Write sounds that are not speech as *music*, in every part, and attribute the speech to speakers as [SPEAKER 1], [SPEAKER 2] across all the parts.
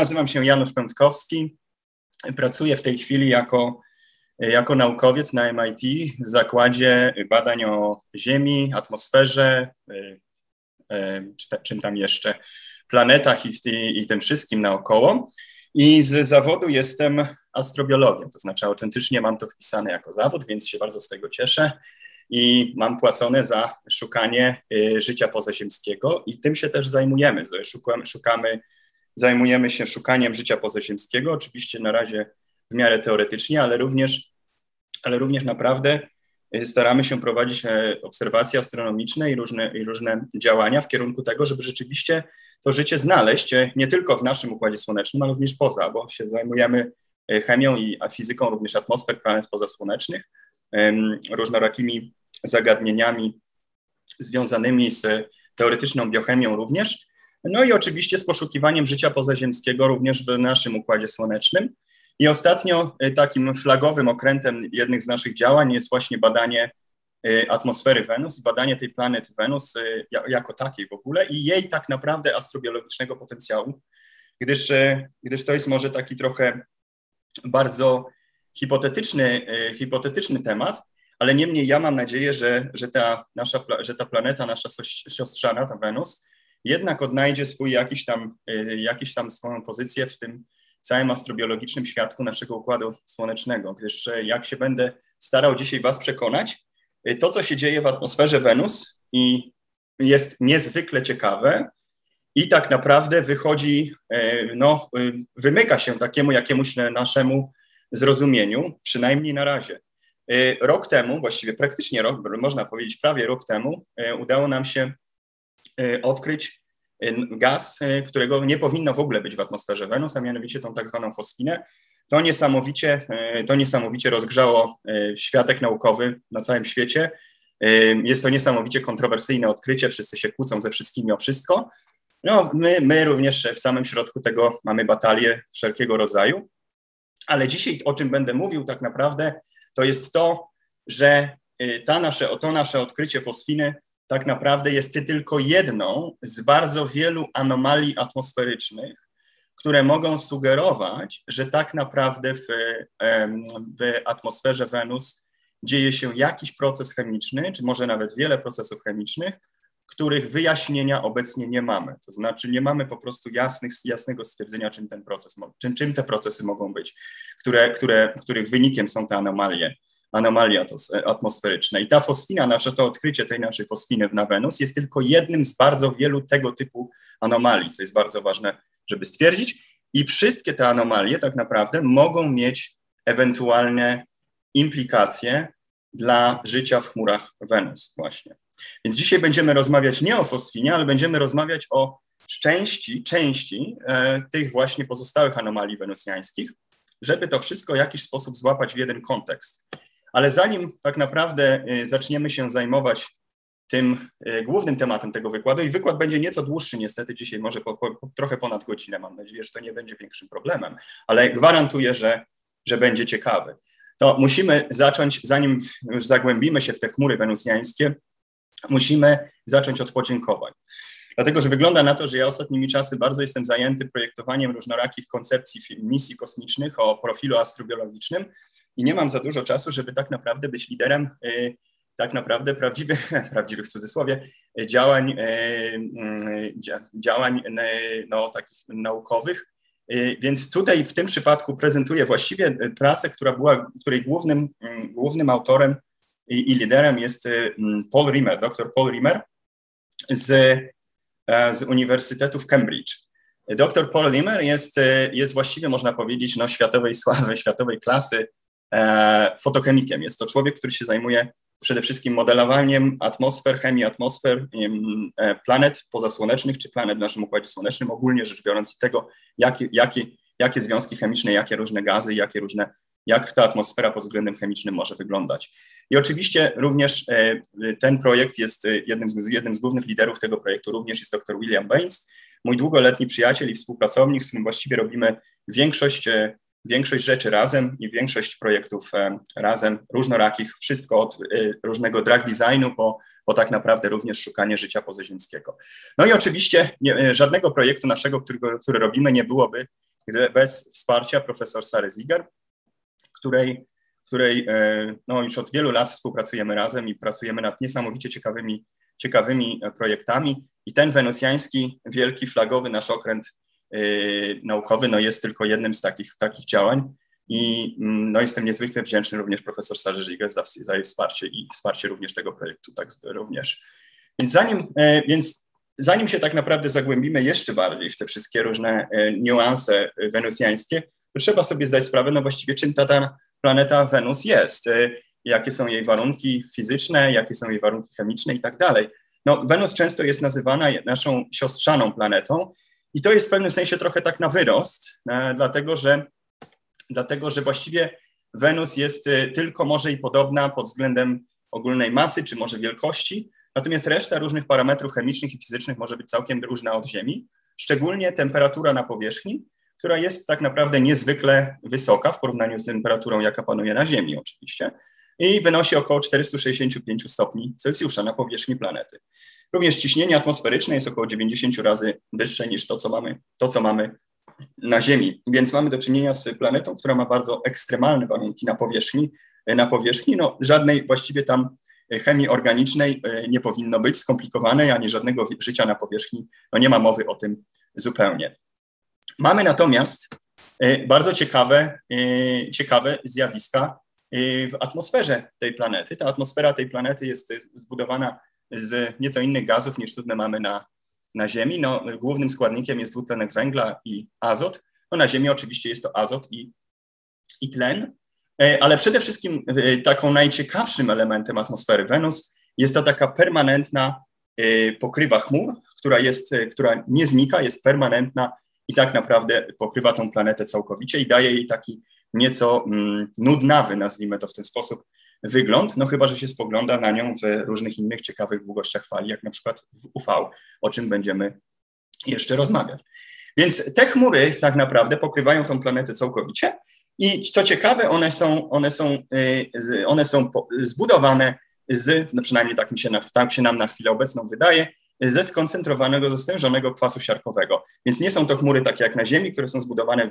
[SPEAKER 1] Nazywam się Janusz Pętkowski. Pracuję w tej chwili jako, jako naukowiec na MIT w zakładzie badań o Ziemi, atmosferze, czy czym tam jeszcze, planetach i, i tym wszystkim naokoło. I z zawodu jestem astrobiologiem, to znaczy autentycznie mam to wpisane jako zawód, więc się bardzo z tego cieszę i mam płacone za szukanie y, życia pozaziemskiego i tym się też zajmujemy. Szukamy, szukamy, zajmujemy się szukaniem życia pozaziemskiego, oczywiście na razie w miarę teoretycznie, ale również, ale również naprawdę y, staramy się prowadzić e, obserwacje astronomiczne i różne, i różne działania w kierunku tego, żeby rzeczywiście to życie znaleźć e, nie tylko w naszym Układzie Słonecznym, ale również poza, bo się zajmujemy e, chemią i fizyką również atmosfer planet pozasłonecznych, różnorakimi zagadnieniami związanymi z teoretyczną biochemią również, no i oczywiście z poszukiwaniem życia pozaziemskiego również w naszym Układzie Słonecznym. I ostatnio e, takim flagowym okrętem jednych z naszych działań jest właśnie badanie e, atmosfery Wenus, badanie tej planety Wenus e, jako takiej w ogóle i jej tak naprawdę astrobiologicznego potencjału, gdyż, gdyż to jest może taki trochę bardzo hipotetyczny, hipotetyczny temat, ale niemniej ja mam nadzieję, że, że, ta, nasza, że ta planeta, nasza siostrzana, ta Wenus, jednak odnajdzie swój jakiś tam, y, jakiś tam swoją pozycję w tym całym astrobiologicznym świadku naszego Układu Słonecznego, gdyż y, jak się będę starał dzisiaj Was przekonać, y, to, co się dzieje w atmosferze Wenus i jest niezwykle ciekawe i tak naprawdę wychodzi, no, wymyka się takiemu jakiemuś naszemu zrozumieniu, przynajmniej na razie. Rok temu, właściwie praktycznie rok, można powiedzieć prawie rok temu, udało nam się odkryć gaz, którego nie powinno w ogóle być w atmosferze Wenus, a mianowicie tą tak zwaną fosfinę. To niesamowicie, to niesamowicie rozgrzało światek naukowy na całym świecie. Jest to niesamowicie kontrowersyjne odkrycie, wszyscy się kłócą ze wszystkimi o wszystko. No, my, my również w samym środku tego mamy batalie wszelkiego rodzaju. Ale dzisiaj, o czym będę mówił, tak naprawdę to jest to, że ta nasze, to nasze odkrycie fosfiny tak naprawdę jest tylko jedną z bardzo wielu anomalii atmosferycznych, które mogą sugerować, że tak naprawdę w, w atmosferze Wenus dzieje się jakiś proces chemiczny, czy może nawet wiele procesów chemicznych, których wyjaśnienia obecnie nie mamy. To znaczy nie mamy po prostu jasnych, jasnego stwierdzenia, czym ten proces, czym, czym te procesy mogą być, które, które, których wynikiem są te anomalie, anomalie atmosferyczne. I ta fosfina, nasze to odkrycie tej naszej fosfiny na Wenus jest tylko jednym z bardzo wielu tego typu anomalii, co jest bardzo ważne, żeby stwierdzić. I wszystkie te anomalie tak naprawdę mogą mieć ewentualne implikacje dla życia w chmurach Wenus właśnie. Więc dzisiaj będziemy rozmawiać nie o fosfinie, ale będziemy rozmawiać o części, części e, tych właśnie pozostałych anomalii wenusjańskich, żeby to wszystko w jakiś sposób złapać w jeden kontekst. Ale zanim tak naprawdę e, zaczniemy się zajmować tym e, głównym tematem tego wykładu, i wykład będzie nieco dłuższy niestety dzisiaj, może po, po, trochę ponad godzinę, mam nadzieję, że to nie będzie większym problemem, ale gwarantuję, że, że będzie ciekawy. To musimy zacząć, zanim już zagłębimy się w te chmury wenusjańskie, musimy zacząć od podziękowań. Dlatego, że wygląda na to, że ja ostatnimi czasy bardzo jestem zajęty projektowaniem różnorakich koncepcji misji kosmicznych o profilu astrobiologicznym i nie mam za dużo czasu, żeby tak naprawdę być liderem y, tak naprawdę prawdziwych, *laughs* prawdziwych w cudzysłowie, działań, y, y, działań no, takich naukowych. Więc tutaj w tym przypadku prezentuję właściwie pracę, która była, której głównym, głównym autorem i, i liderem jest mm, Paul Rimmer, dr Paul Rimmer z, e, z Uniwersytetu w Cambridge. Dr Paul Rimmer jest, jest właściwie, można powiedzieć, no, światowej sławy, światowej klasy fotochemikiem. Jest to człowiek, który się zajmuje przede wszystkim modelowaniem atmosfer, chemii atmosfer, e, planet pozasłonecznych czy planet w naszym Układzie Słonecznym, ogólnie rzecz biorąc, tego, jakie, jakie, jakie związki chemiczne, jakie różne gazy, jakie różne jak ta atmosfera pod względem chemicznym może wyglądać. I oczywiście również e, ten projekt jest e, jednym z, jednym z głównych liderów tego projektu, również jest dr William Baines, mój długoletni przyjaciel i współpracownik, z którym właściwie robimy większość, e, większość rzeczy razem i większość projektów razem, różnorakich, wszystko od różnego drag designu po, po tak naprawdę również szukanie życia pozaziemskiego. No i oczywiście nie, żadnego projektu naszego, którego, który robimy, nie byłoby bez wsparcia profesor Sary Ziger, której, której no, już od wielu lat współpracujemy razem i pracujemy nad niesamowicie ciekawymi, ciekawymi projektami. I ten wenusjański, wielki, flagowy nasz okręt naukowy no, jest tylko jednym z takich, takich działań. I mm, no, jestem niezwykle wdzięczny również profesor Sarze Żigę za, za jej wsparcie i wsparcie również tego projektu, tak również. Więc zanim, e, więc zanim się tak naprawdę zagłębimy jeszcze bardziej w te wszystkie różne e, niuanse wenusjańskie, to trzeba sobie zdać sprawę, no właściwie czym ta, ta planeta Wenus jest, e, jakie są jej warunki fizyczne, jakie są jej warunki chemiczne i tak dalej. No, Wenus często jest nazywana naszą siostrzaną planetą i to jest w pewnym sensie trochę tak na wyrost, dlatego że dlatego że właściwie Wenus jest y, tylko może i podobna pod względem ogólnej masy, czy może wielkości, natomiast reszta różnych parametrów chemicznych i fizycznych może być całkiem różna od Ziemi, szczególnie temperatura na powierzchni, która jest tak naprawdę niezwykle wysoka w porównaniu z temperaturą, jaka panuje na Ziemi oczywiście, i wynosi około 465 stopni Celsjusza na powierzchni planety. Również ciśnienie atmosferyczne jest około 90 razy wyższe niż to, co mamy, to, co mamy na Ziemi. Więc mamy do czynienia z planetą, która ma bardzo ekstremalne warunki na powierzchni. Na powierzchni no, żadnej właściwie tam chemii organicznej e, nie powinno być skomplikowanej, ani żadnego życia na powierzchni. No nie ma mowy o tym zupełnie. Mamy natomiast e, bardzo ciekawe, e, ciekawe zjawiska w atmosferze tej planety. Ta atmosfera tej planety jest zbudowana z nieco innych gazów niż trudne mamy na, na Ziemi. No, głównym składnikiem jest dwutlenek węgla i azot. No, na Ziemi oczywiście jest to azot i, i tlen, e, ale przede wszystkim e, taką najciekawszym elementem atmosfery Wenus jest ta taka permanentna e, pokrywa chmur, która, jest, która nie znika, jest permanentna i tak naprawdę pokrywa tą planetę całkowicie i daje jej taki nieco mm, nudnawy, nazwijmy to w ten sposób, wygląd, no chyba, że się spogląda na nią w różnych innych ciekawych długościach fali, jak na przykład w UV, o czym będziemy jeszcze rozmawiać. Więc te chmury tak naprawdę pokrywają tą planetę całkowicie i co ciekawe, one są, one są, y, one są zbudowane z, no przynajmniej tak, mi się, tak się nam na chwilę obecną wydaje, ze skoncentrowanego, zestężonego kwasu siarkowego. Więc nie są to chmury takie jak na Ziemi, które są zbudowane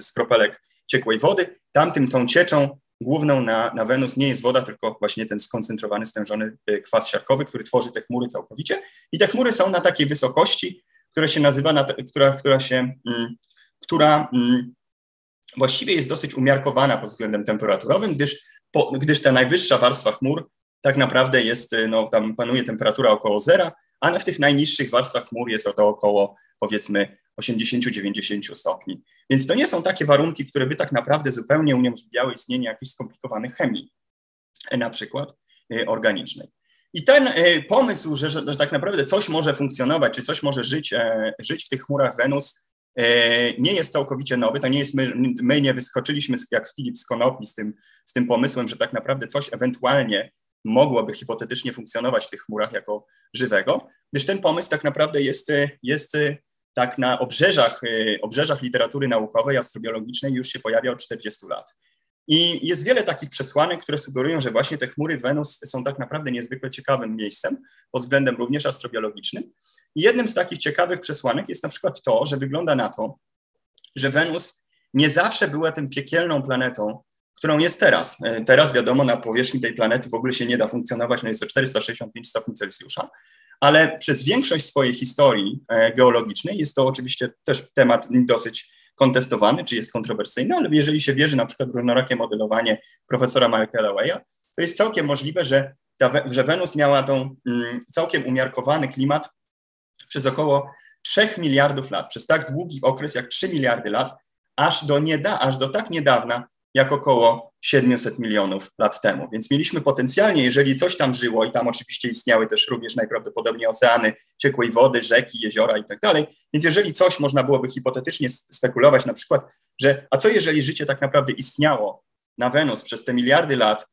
[SPEAKER 1] z kropelek ciekłej wody. Tamtym tą cieczą główną na, na Wenus nie jest woda, tylko właśnie ten skoncentrowany, stężony y, kwas siarkowy, który tworzy te chmury całkowicie. I te chmury są na takiej wysokości, która się nazywa, która, która się, mm, która mm, właściwie jest dosyć umiarkowana pod względem temperaturowym, gdyż, po, gdyż ta najwyższa warstwa chmur tak naprawdę jest, y, no tam panuje temperatura około zera, a w tych najniższych warstwach chmur jest to około powiedzmy 80-90 stopni. Więc to nie są takie warunki, które by tak naprawdę zupełnie uniemożliwiały istnienie jakichś skomplikowanych chemii, na przykład y, organicznej. I ten y, pomysł, że, że, tak naprawdę coś może funkcjonować, czy coś może żyć, e, żyć w tych chmurach Wenus, e, nie jest całkowicie nowy. To nie jest my, my nie wyskoczyliśmy jak Filip z Konopi z tym, z tym pomysłem, że tak naprawdę coś ewentualnie mogłoby hipotetycznie funkcjonować w tych chmurach jako żywego, gdyż ten pomysł tak naprawdę jest, jest tak na obrzeżach, y, obrzeżach literatury naukowej, astrobiologicznej już się pojawia od 40 lat. I jest wiele takich przesłanek, które sugerują, że właśnie te chmury Wenus są tak naprawdę niezwykle ciekawym miejscem pod względem również astrobiologicznym. I jednym z takich ciekawych przesłanek jest na przykład to, że wygląda na to, że Wenus nie zawsze była tym piekielną planetą, którą jest teraz. E, teraz wiadomo, na powierzchni tej planety w ogóle się nie da funkcjonować, no jest to 465 stopni Celsjusza, ale przez większość swojej historii e, geologicznej jest to oczywiście też temat dosyć kontestowany, czy jest kontrowersyjny, ale jeżeli się wierzy na przykład w różnorakie modelowanie profesora Michaela Waya, to jest całkiem możliwe, że, ta, że Wenus miała tą mm, całkiem umiarkowany klimat przez około 3 miliardów lat, przez tak długi okres jak 3 miliardy lat, aż do, nieda, aż do tak niedawna, jak około 700 milionów lat temu. Więc mieliśmy potencjalnie, jeżeli coś tam żyło, i tam oczywiście istniały też również najprawdopodobniej oceany, ciekłej wody, rzeki, jeziora i tak dalej, więc jeżeli coś można byłoby hipotetycznie spekulować, na przykład, że a co jeżeli życie tak naprawdę istniało na Wenus przez te miliardy lat,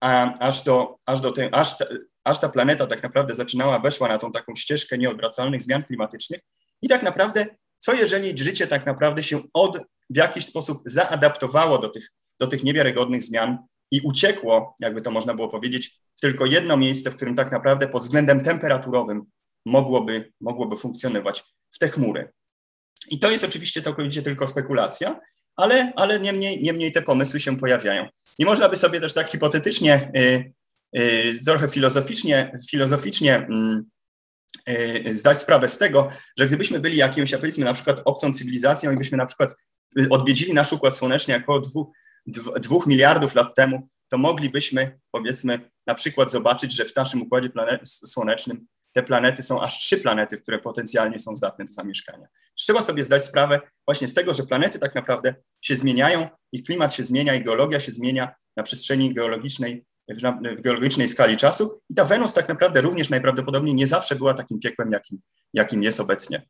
[SPEAKER 1] a aż, do, aż, do te, aż, ta, aż ta planeta tak naprawdę zaczynała, weszła na tą taką ścieżkę nieodwracalnych zmian klimatycznych i tak naprawdę co jeżeli życie tak naprawdę się od, w jakiś sposób zaadaptowało do tych do tych niewiarygodnych zmian i uciekło, jakby to można było powiedzieć, w tylko jedno miejsce, w którym tak naprawdę pod względem temperaturowym mogłoby, mogłoby funkcjonować w te chmury. I to jest oczywiście całkowicie tylko spekulacja, ale, ale niemniej, niemniej te pomysły się pojawiają. I można by sobie też tak hipotetycznie, y, y, trochę filozoficznie, filozoficznie mm, y, zdać sprawę z tego, że gdybyśmy byli jakimś, ja powiedzmy na przykład obcą cywilizacją i byśmy na przykład odwiedzili nasz Układ Słoneczny około dwóch, dwóch miliardów lat temu, to moglibyśmy powiedzmy na przykład zobaczyć, że w naszym Układzie Słonecznym te planety są aż trzy planety, które potencjalnie są zdatne do zamieszkania. Trzeba sobie zdać sprawę właśnie z tego, że planety tak naprawdę się zmieniają, ich klimat się zmienia, ich geologia się zmienia na przestrzeni geologicznej, w geologicznej skali czasu i ta Wenus tak naprawdę również najprawdopodobniej nie zawsze była takim piekłem, jakim, jakim jest obecnie.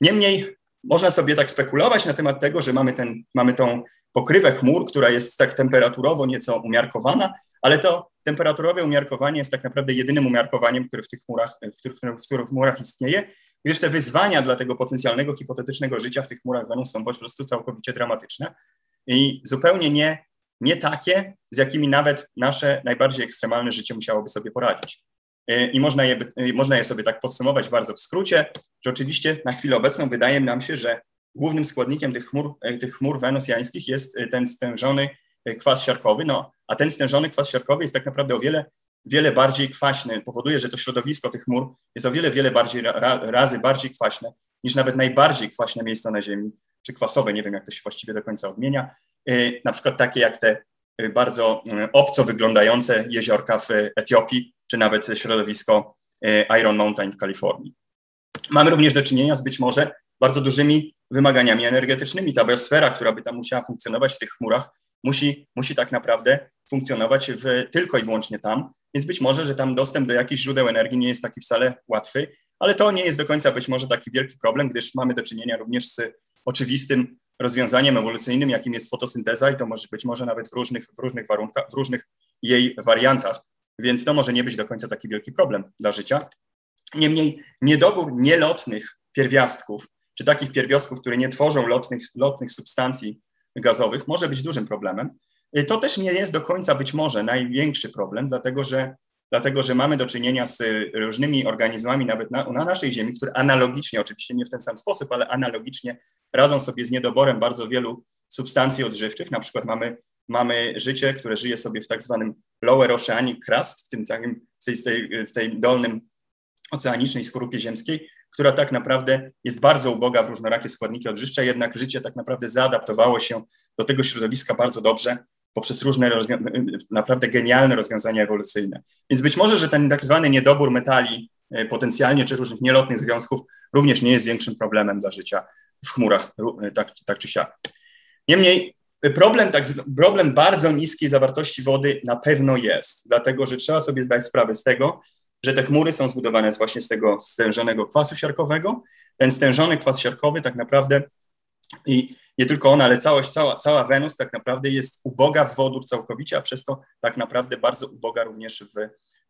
[SPEAKER 1] Niemniej można sobie tak spekulować na temat tego, że mamy, ten, mamy tą pokrywę chmur, która jest tak temperaturowo nieco umiarkowana, ale to temperaturowe umiarkowanie jest tak naprawdę jedynym umiarkowaniem, które w tych chmurach, w których, w których chmurach istnieje, gdyż te wyzwania dla tego potencjalnego hipotetycznego życia w tych chmurach Wenus są po prostu całkowicie dramatyczne i zupełnie nie, nie takie, z jakimi nawet nasze najbardziej ekstremalne życie musiałoby sobie poradzić. I można je, można je sobie tak podsumować bardzo w skrócie, że oczywiście na chwilę obecną wydaje nam się, że głównym składnikiem tych chmur, tych chmur wenusjańskich jest ten stężony kwas siarkowy, no, a ten stężony kwas siarkowy jest tak naprawdę o wiele, wiele bardziej kwaśny, powoduje, że to środowisko tych chmur jest o wiele, wiele bardziej ra, razy bardziej kwaśne niż nawet najbardziej kwaśne miejsca na Ziemi, czy kwasowe, nie wiem jak to się właściwie do końca odmienia, na przykład takie jak te bardzo obco wyglądające jeziorka w Etiopii, czy nawet środowisko Iron Mountain w Kalifornii. Mamy również do czynienia z być może bardzo dużymi wymaganiami energetycznymi. Ta biosfera, która by tam musiała funkcjonować w tych chmurach, musi, musi tak naprawdę funkcjonować w, tylko i wyłącznie tam, więc być może, że tam dostęp do jakichś źródeł energii nie jest taki wcale łatwy, ale to nie jest do końca być może taki wielki problem, gdyż mamy do czynienia również z oczywistym rozwiązaniem ewolucyjnym, jakim jest fotosynteza i to może być może nawet w różnych, w różnych warunkach, w różnych jej wariantach, więc to może nie być do końca taki wielki problem dla życia. Niemniej niedobór nielotnych pierwiastków, czy takich pierwiastków, które nie tworzą lotnych, lotnych substancji gazowych może być dużym problemem. Y, to też nie jest do końca być może największy problem, dlatego że, dlatego że mamy do czynienia z różnymi organizmami, nawet na, na naszej Ziemi, które analogicznie, oczywiście nie w ten sam sposób, ale analogicznie radzą sobie z niedoborem bardzo wielu substancji odżywczych. Na przykład mamy, mamy życie, które żyje sobie w tak zwanym lower oceanic crust, w tym takim, w tej, w tej dolnym oceanicznej skorupie ziemskiej, która tak naprawdę jest bardzo uboga w różnorakie składniki odżywcze, jednak życie tak naprawdę zaadaptowało się do tego środowiska bardzo dobrze poprzez różne naprawdę genialne rozwiązania ewolucyjne. Więc być może, że ten tak zwany niedobór metali e, potencjalnie, czy różnych nielotnych związków również nie jest większym problemem dla życia w chmurach, e, tak, tak czy siak. Niemniej problem, tak, problem bardzo niskiej zawartości wody na pewno jest, dlatego że trzeba sobie zdać sprawę z tego, że te chmury są zbudowane właśnie z tego stężonego kwasu siarkowego. Ten stężony kwas siarkowy tak naprawdę i nie tylko ona, ale całość, cała, cała Wenus tak naprawdę jest uboga w wodór całkowicie, a przez to tak naprawdę bardzo uboga również w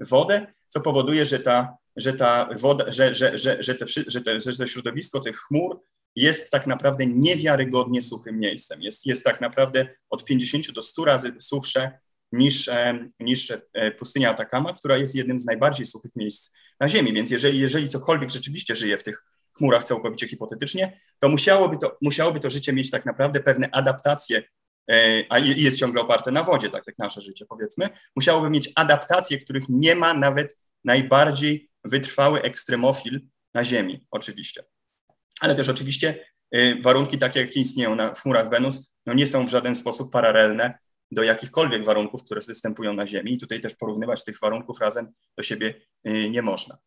[SPEAKER 1] wodę, co powoduje, że ta, że ta woda, że, że, że, że, te, że, te, że to środowisko tych chmur jest tak naprawdę niewiarygodnie suchym miejscem. Jest, jest tak naprawdę od 50 do 100 razy suchsze niż, e, niż e, pustynia Atakama, która jest jednym z najbardziej suchych miejsc na Ziemi. Więc jeżeli, jeżeli cokolwiek rzeczywiście żyje w tych chmurach całkowicie hipotetycznie, to musiałoby to, musiałoby to życie mieć tak naprawdę pewne adaptacje, e, a jest ciągle oparte na wodzie, tak jak nasze życie powiedzmy, musiałoby mieć adaptacje, których nie ma nawet najbardziej wytrwały ekstremofil na Ziemi, oczywiście. Ale też oczywiście warunki takie, jakie istnieją na, chmurach Wenus, no nie są w żaden sposób paralelne do jakichkolwiek warunków, które występują na Ziemi. I tutaj też porównywać tych warunków razem do siebie y, nie można.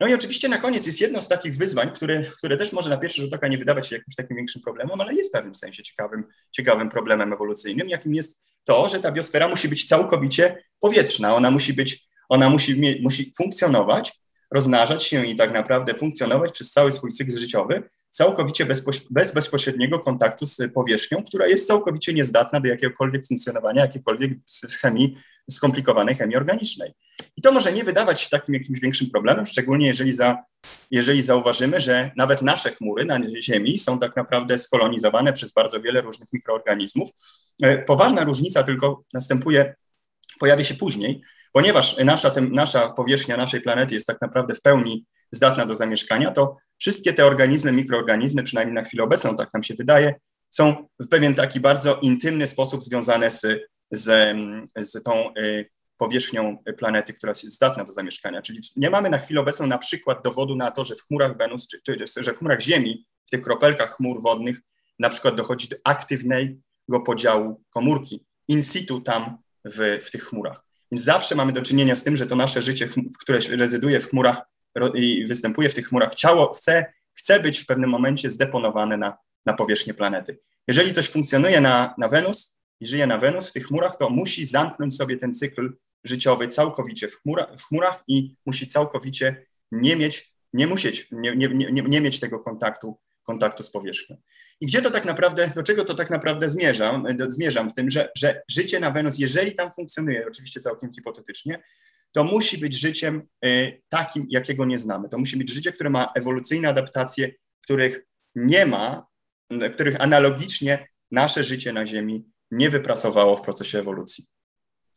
[SPEAKER 1] No i oczywiście na koniec jest jedno z takich wyzwań, które, które też może na pierwszy rzut oka nie wydawać się jakimś takim większym problemem, ale jest w pewnym sensie ciekawym, ciekawym problemem ewolucyjnym, jakim jest to, że ta biosfera musi być całkowicie powietrzna. Ona musi być, ona musi, musi funkcjonować, rozmnażać się i tak naprawdę funkcjonować przez cały swój cykl życiowy, całkowicie bez bezpośredniego kontaktu z powierzchnią, która jest całkowicie niezdatna do jakiegokolwiek funkcjonowania, jakiejkolwiek chemii, skomplikowanej chemii organicznej. I to może nie wydawać się takim jakimś większym problemem, szczególnie jeżeli, za, jeżeli zauważymy, że nawet nasze chmury na Ziemi są tak naprawdę skolonizowane przez bardzo wiele różnych mikroorganizmów. E, poważna różnica tylko następuje, pojawia się później, ponieważ nasza, nasza powierzchnia naszej planety jest tak naprawdę w pełni zdatna do zamieszkania, to wszystkie te organizmy, mikroorganizmy, przynajmniej na chwilę obecną, tak nam się wydaje, są w pewien taki bardzo intymny sposób związane z, z, z tą y, powierzchnią planety, która jest zdatna do zamieszkania. Czyli nie mamy na chwilę obecną na przykład dowodu na to, że w chmurach Wenus, czy, czy że w chmurach Ziemi, w tych kropelkach chmur wodnych, na przykład dochodzi do aktywnego podziału komórki in situ tam w, w tych chmurach. Więc zawsze mamy do czynienia z tym, że to nasze życie, które rezyduje w chmurach i występuje w tych chmurach, ciało chce, chce być w pewnym momencie zdeponowane na, na powierzchnię planety. Jeżeli coś funkcjonuje na, na Wenus i żyje na Wenus w tych chmurach, to musi zamknąć sobie ten cykl życiowy całkowicie w, chmura, w chmurach i musi całkowicie nie mieć, nie musieć, nie, nie, nie, nie mieć tego kontaktu, kontaktu z powierzchnią. I gdzie to tak naprawdę, do czego to tak naprawdę zmierzam? Zmierzam w tym, że, że życie na Wenus, jeżeli tam funkcjonuje, oczywiście całkiem hipotetycznie, to musi być życiem y, takim, jakiego nie znamy. To musi być życie, które ma ewolucyjne adaptacje, których nie ma, których analogicznie nasze życie na Ziemi nie wypracowało w procesie ewolucji.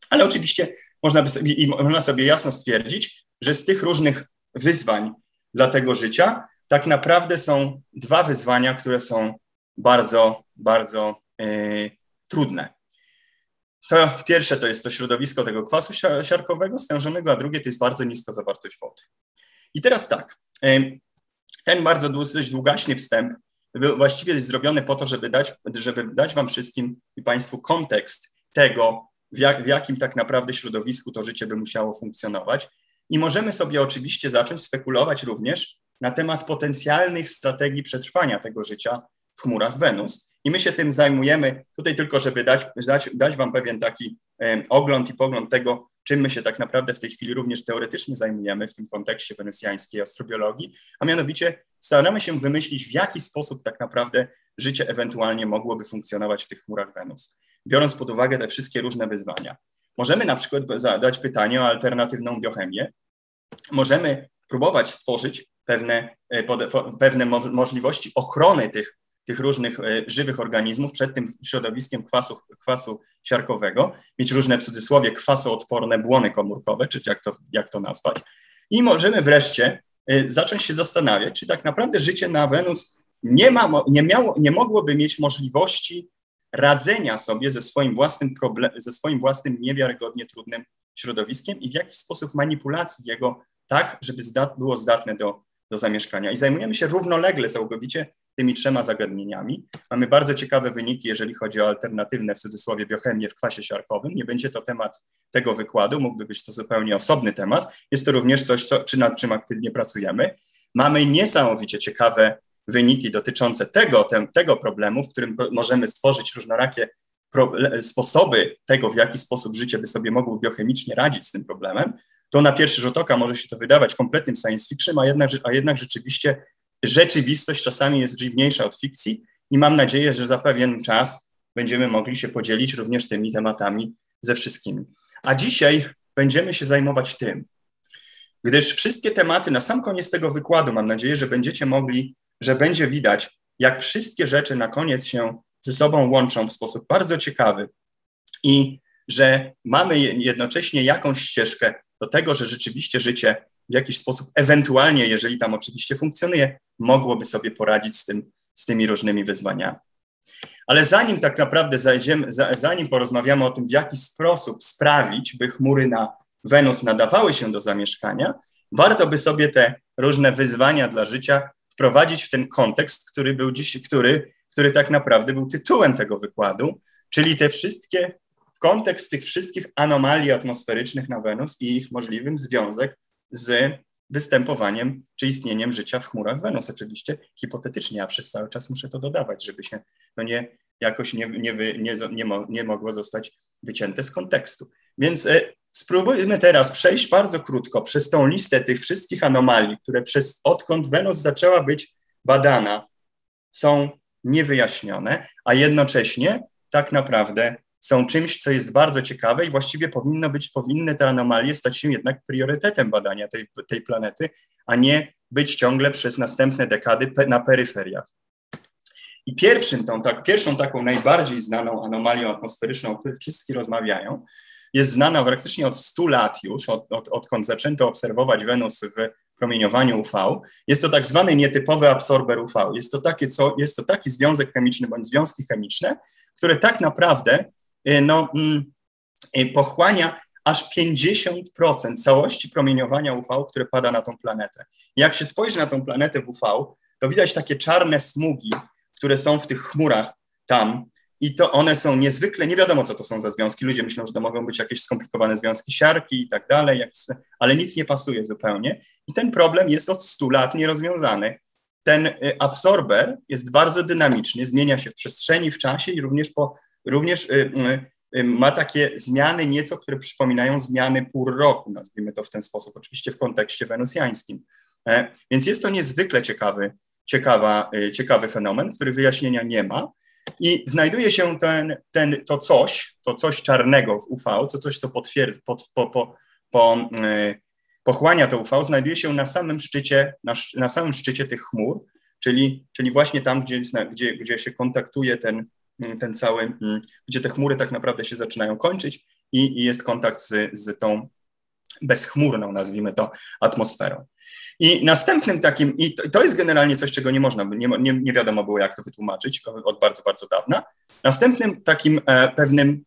[SPEAKER 1] Ale oczywiście można, by sobie, można sobie jasno stwierdzić, że z tych różnych wyzwań dla tego życia tak naprawdę są dwa wyzwania, które są bardzo, bardzo yy, trudne. To pierwsze to jest to środowisko tego kwasu siarkowego stężonego, a drugie to jest bardzo niska zawartość wody. I teraz tak, yy, ten bardzo dosyć długaśny wstęp był właściwie zrobiony po to, żeby dać, żeby dać Wam wszystkim i Państwu kontekst tego, w, jak, w jakim tak naprawdę środowisku to życie by musiało funkcjonować. I możemy sobie oczywiście zacząć spekulować również na temat potencjalnych strategii przetrwania tego życia w chmurach Wenus. I my się tym zajmujemy tutaj tylko, żeby dać, dać, dać Wam pewien taki e, ogląd i pogląd tego, czym my się tak naprawdę w tej chwili również teoretycznie zajmujemy w tym kontekście wenusjańskiej astrobiologii, a mianowicie staramy się wymyślić, w jaki sposób tak naprawdę życie ewentualnie mogłoby funkcjonować w tych chmurach Wenus, biorąc pod uwagę te wszystkie różne wyzwania. Możemy na przykład zadać pytanie o alternatywną biochemię, możemy próbować stworzyć pewne, e, pewne możliwości ochrony tych, tych różnych e, żywych organizmów przed tym środowiskiem kwasu, kwasu siarkowego, mieć różne w cudzysłowie kwasoodporne błony komórkowe, czy jak to, jak to nazwać. I możemy wreszcie e, zacząć się zastanawiać, czy tak naprawdę życie na Wenus nie, ma, nie, miało, nie mogłoby mieć możliwości radzenia sobie ze swoim własnym problem, ze swoim własnym niewiarygodnie trudnym środowiskiem i w jakiś sposób manipulacji jego tak, żeby zdat, było zdatne do, do zamieszkania. I zajmujemy się równolegle całkowicie tymi trzema zagadnieniami. Mamy bardzo ciekawe wyniki, jeżeli chodzi o alternatywne, w cudzysłowie, biochemię w kwasie siarkowym. Nie będzie to temat tego wykładu, mógłby być to zupełnie osobny temat. Jest to również coś, co, czy nad czym aktywnie pracujemy. Mamy niesamowicie ciekawe wyniki dotyczące tego, tego problemu, w którym możemy stworzyć różnorakie sposoby tego, w jaki sposób życie by sobie mogło biochemicznie radzić z tym problemem to na pierwszy rzut oka może się to wydawać kompletnym science fiction, a jednak, a jednak rzeczywiście rzeczywistość czasami jest dziwniejsza od fikcji i mam nadzieję, że za pewien czas będziemy mogli się podzielić również tymi tematami ze wszystkimi. A dzisiaj będziemy się zajmować tym, gdyż wszystkie tematy na sam koniec tego wykładu, mam nadzieję, że będziecie mogli, że będzie widać, jak wszystkie rzeczy na koniec się ze sobą łączą w sposób bardzo ciekawy i że mamy jednocześnie jakąś ścieżkę do tego, że rzeczywiście życie w jakiś sposób, ewentualnie, jeżeli tam oczywiście funkcjonuje, mogłoby sobie poradzić z, tym, z tymi różnymi wyzwaniami. Ale zanim tak naprawdę zajdziemy, zanim porozmawiamy o tym, w jaki sposób sprawić, by chmury na Wenus nadawały się do zamieszkania, warto by sobie te różne wyzwania dla życia wprowadzić w ten kontekst, który był dziś, który, który tak naprawdę był tytułem tego wykładu, czyli te wszystkie kontekst tych wszystkich anomalii atmosferycznych na Wenus i ich możliwym związek z występowaniem czy istnieniem życia w chmurach Wenus. Oczywiście hipotetycznie, ja przez cały czas muszę to dodawać, żeby się to nie jakoś nie, nie, nie, nie, nie mogło zostać wycięte z kontekstu. Więc e, spróbujmy teraz przejść bardzo krótko przez tą listę tych wszystkich anomalii, które przez odkąd Wenus zaczęła być badana, są niewyjaśnione, a jednocześnie tak naprawdę są czymś, co jest bardzo ciekawe i właściwie powinno być, powinny te anomalie stać się jednak priorytetem badania tej, tej planety, a nie być ciągle przez następne dekady na peryferiach. I pierwszym tą, tak, pierwszą taką najbardziej znaną anomalią atmosferyczną, o której wszyscy rozmawiają, jest znana praktycznie od 100 lat już, od, od, odkąd zaczęto obserwować Wenus w promieniowaniu UV. Jest to tak zwany nietypowy absorber UV. Jest to, takie, co, jest to taki związek chemiczny bądź związki chemiczne, które tak naprawdę no, mm, y, pochłania aż 50% całości promieniowania UV, które pada na tą planetę. Jak się spojrzy na tą planetę w UV, to widać takie czarne smugi, które są w tych chmurach tam, i to one są niezwykle, nie wiadomo co to są za związki, ludzie myślą, że to mogą być jakieś skomplikowane związki siarki i tak dalej, ale nic nie pasuje zupełnie. I ten problem jest od 100 lat nierozwiązany. Ten y, absorber jest bardzo dynamiczny, zmienia się w przestrzeni, w czasie i również, po, również y, y, ma takie zmiany nieco, które przypominają zmiany pór roku, nazwijmy to w ten sposób, oczywiście w kontekście wenusjańskim. E, więc jest to niezwykle ciekawy, ciekawa, ciekawy fenomen, który wyjaśnienia nie ma. I znajduje się ten, ten, to coś, to coś czarnego w UV, to coś, co potwierdza, po, po, po, pochłania to UV, znajduje się na samym szczycie, na, na samym szczycie tych chmur, czyli, czyli właśnie tam, gdzie, gdzie, gdzie się kontaktuje ten, ten cały, mm, gdzie te chmury tak naprawdę się zaczynają kończyć i, i jest kontakt z, z tą bezchmurną, nazwijmy to, atmosferą. I następnym takim, i to, to jest generalnie coś, czego nie można, nie, nie, nie, wiadomo było, jak to wytłumaczyć od bardzo, bardzo dawna. Następnym takim e, pewnym,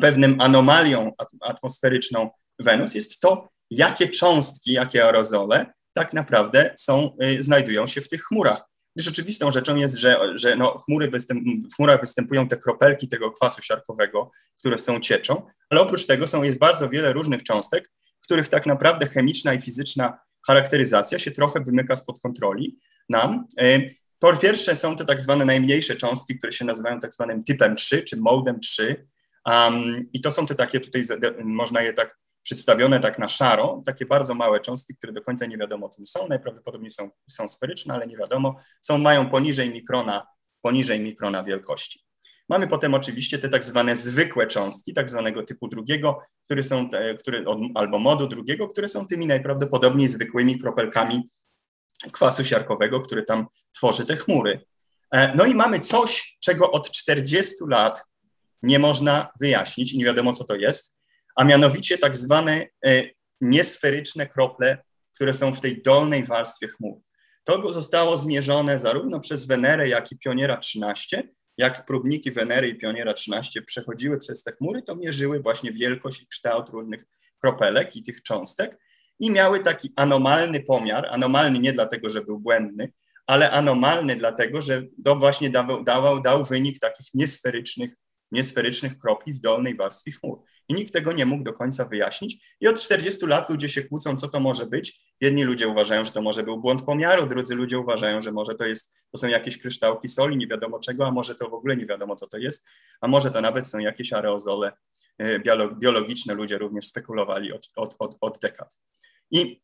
[SPEAKER 1] pewnym anomalią atmosferyczną Wenus jest to, jakie cząstki, jakie aerozole tak naprawdę są, y, znajdują się w tych chmurach. Rzeczywistą rzeczą jest, że, że no, chmury występ, w chmurach występują te kropelki tego kwasu siarkowego, które są cieczą, ale oprócz tego są, jest bardzo wiele różnych cząstek, których tak naprawdę chemiczna i fizyczna charakteryzacja się trochę wymyka spod kontroli nam. Y, po pierwsze są to tak zwane najmniejsze cząstki, które się nazywają tak zwanym typem 3 czy modem 3 um, i to są te takie tutaj, można je tak przedstawione tak na szaro, takie bardzo małe cząstki, które do końca nie wiadomo czym są, najprawdopodobniej są, są sferyczne, ale nie wiadomo, są, mają poniżej mikrona, poniżej mikrona wielkości. Mamy potem oczywiście te tak zwane zwykłe cząstki, tak zwanego typu drugiego, które są, te, które, albo modu drugiego, które są tymi najprawdopodobniej zwykłymi kropelkami kwasu siarkowego, który tam tworzy te chmury. E, no i mamy coś, czego od 40 lat nie można wyjaśnić i nie wiadomo, co to jest, a mianowicie tak zwane e, niesferyczne krople, które są w tej dolnej warstwie chmur. To zostało zmierzone zarówno przez Wenerę, jak i Pioniera 13. Jak próbniki Wenery i Pioniera 13 przechodziły przez te chmury, to mierzyły właśnie wielkość i kształt różnych kropelek i tych cząstek i miały taki anomalny pomiar, anomalny nie dlatego, że był błędny, ale anomalny dlatego, że to właśnie dawał, dawał, dał wynik takich niesferycznych niesferycznych kropli w dolnej warstwie chmur. I nikt tego nie mógł do końca wyjaśnić. I od 40 lat ludzie się kłócą, co to może być. Jedni ludzie uważają, że to może był błąd pomiaru, drudzy ludzie uważają, że może to, jest, to są jakieś kryształki soli, nie wiadomo czego, a może to w ogóle nie wiadomo, co to jest, a może to nawet są jakieś aerozole e, biologiczne. Ludzie również spekulowali od, od, od, od dekad. I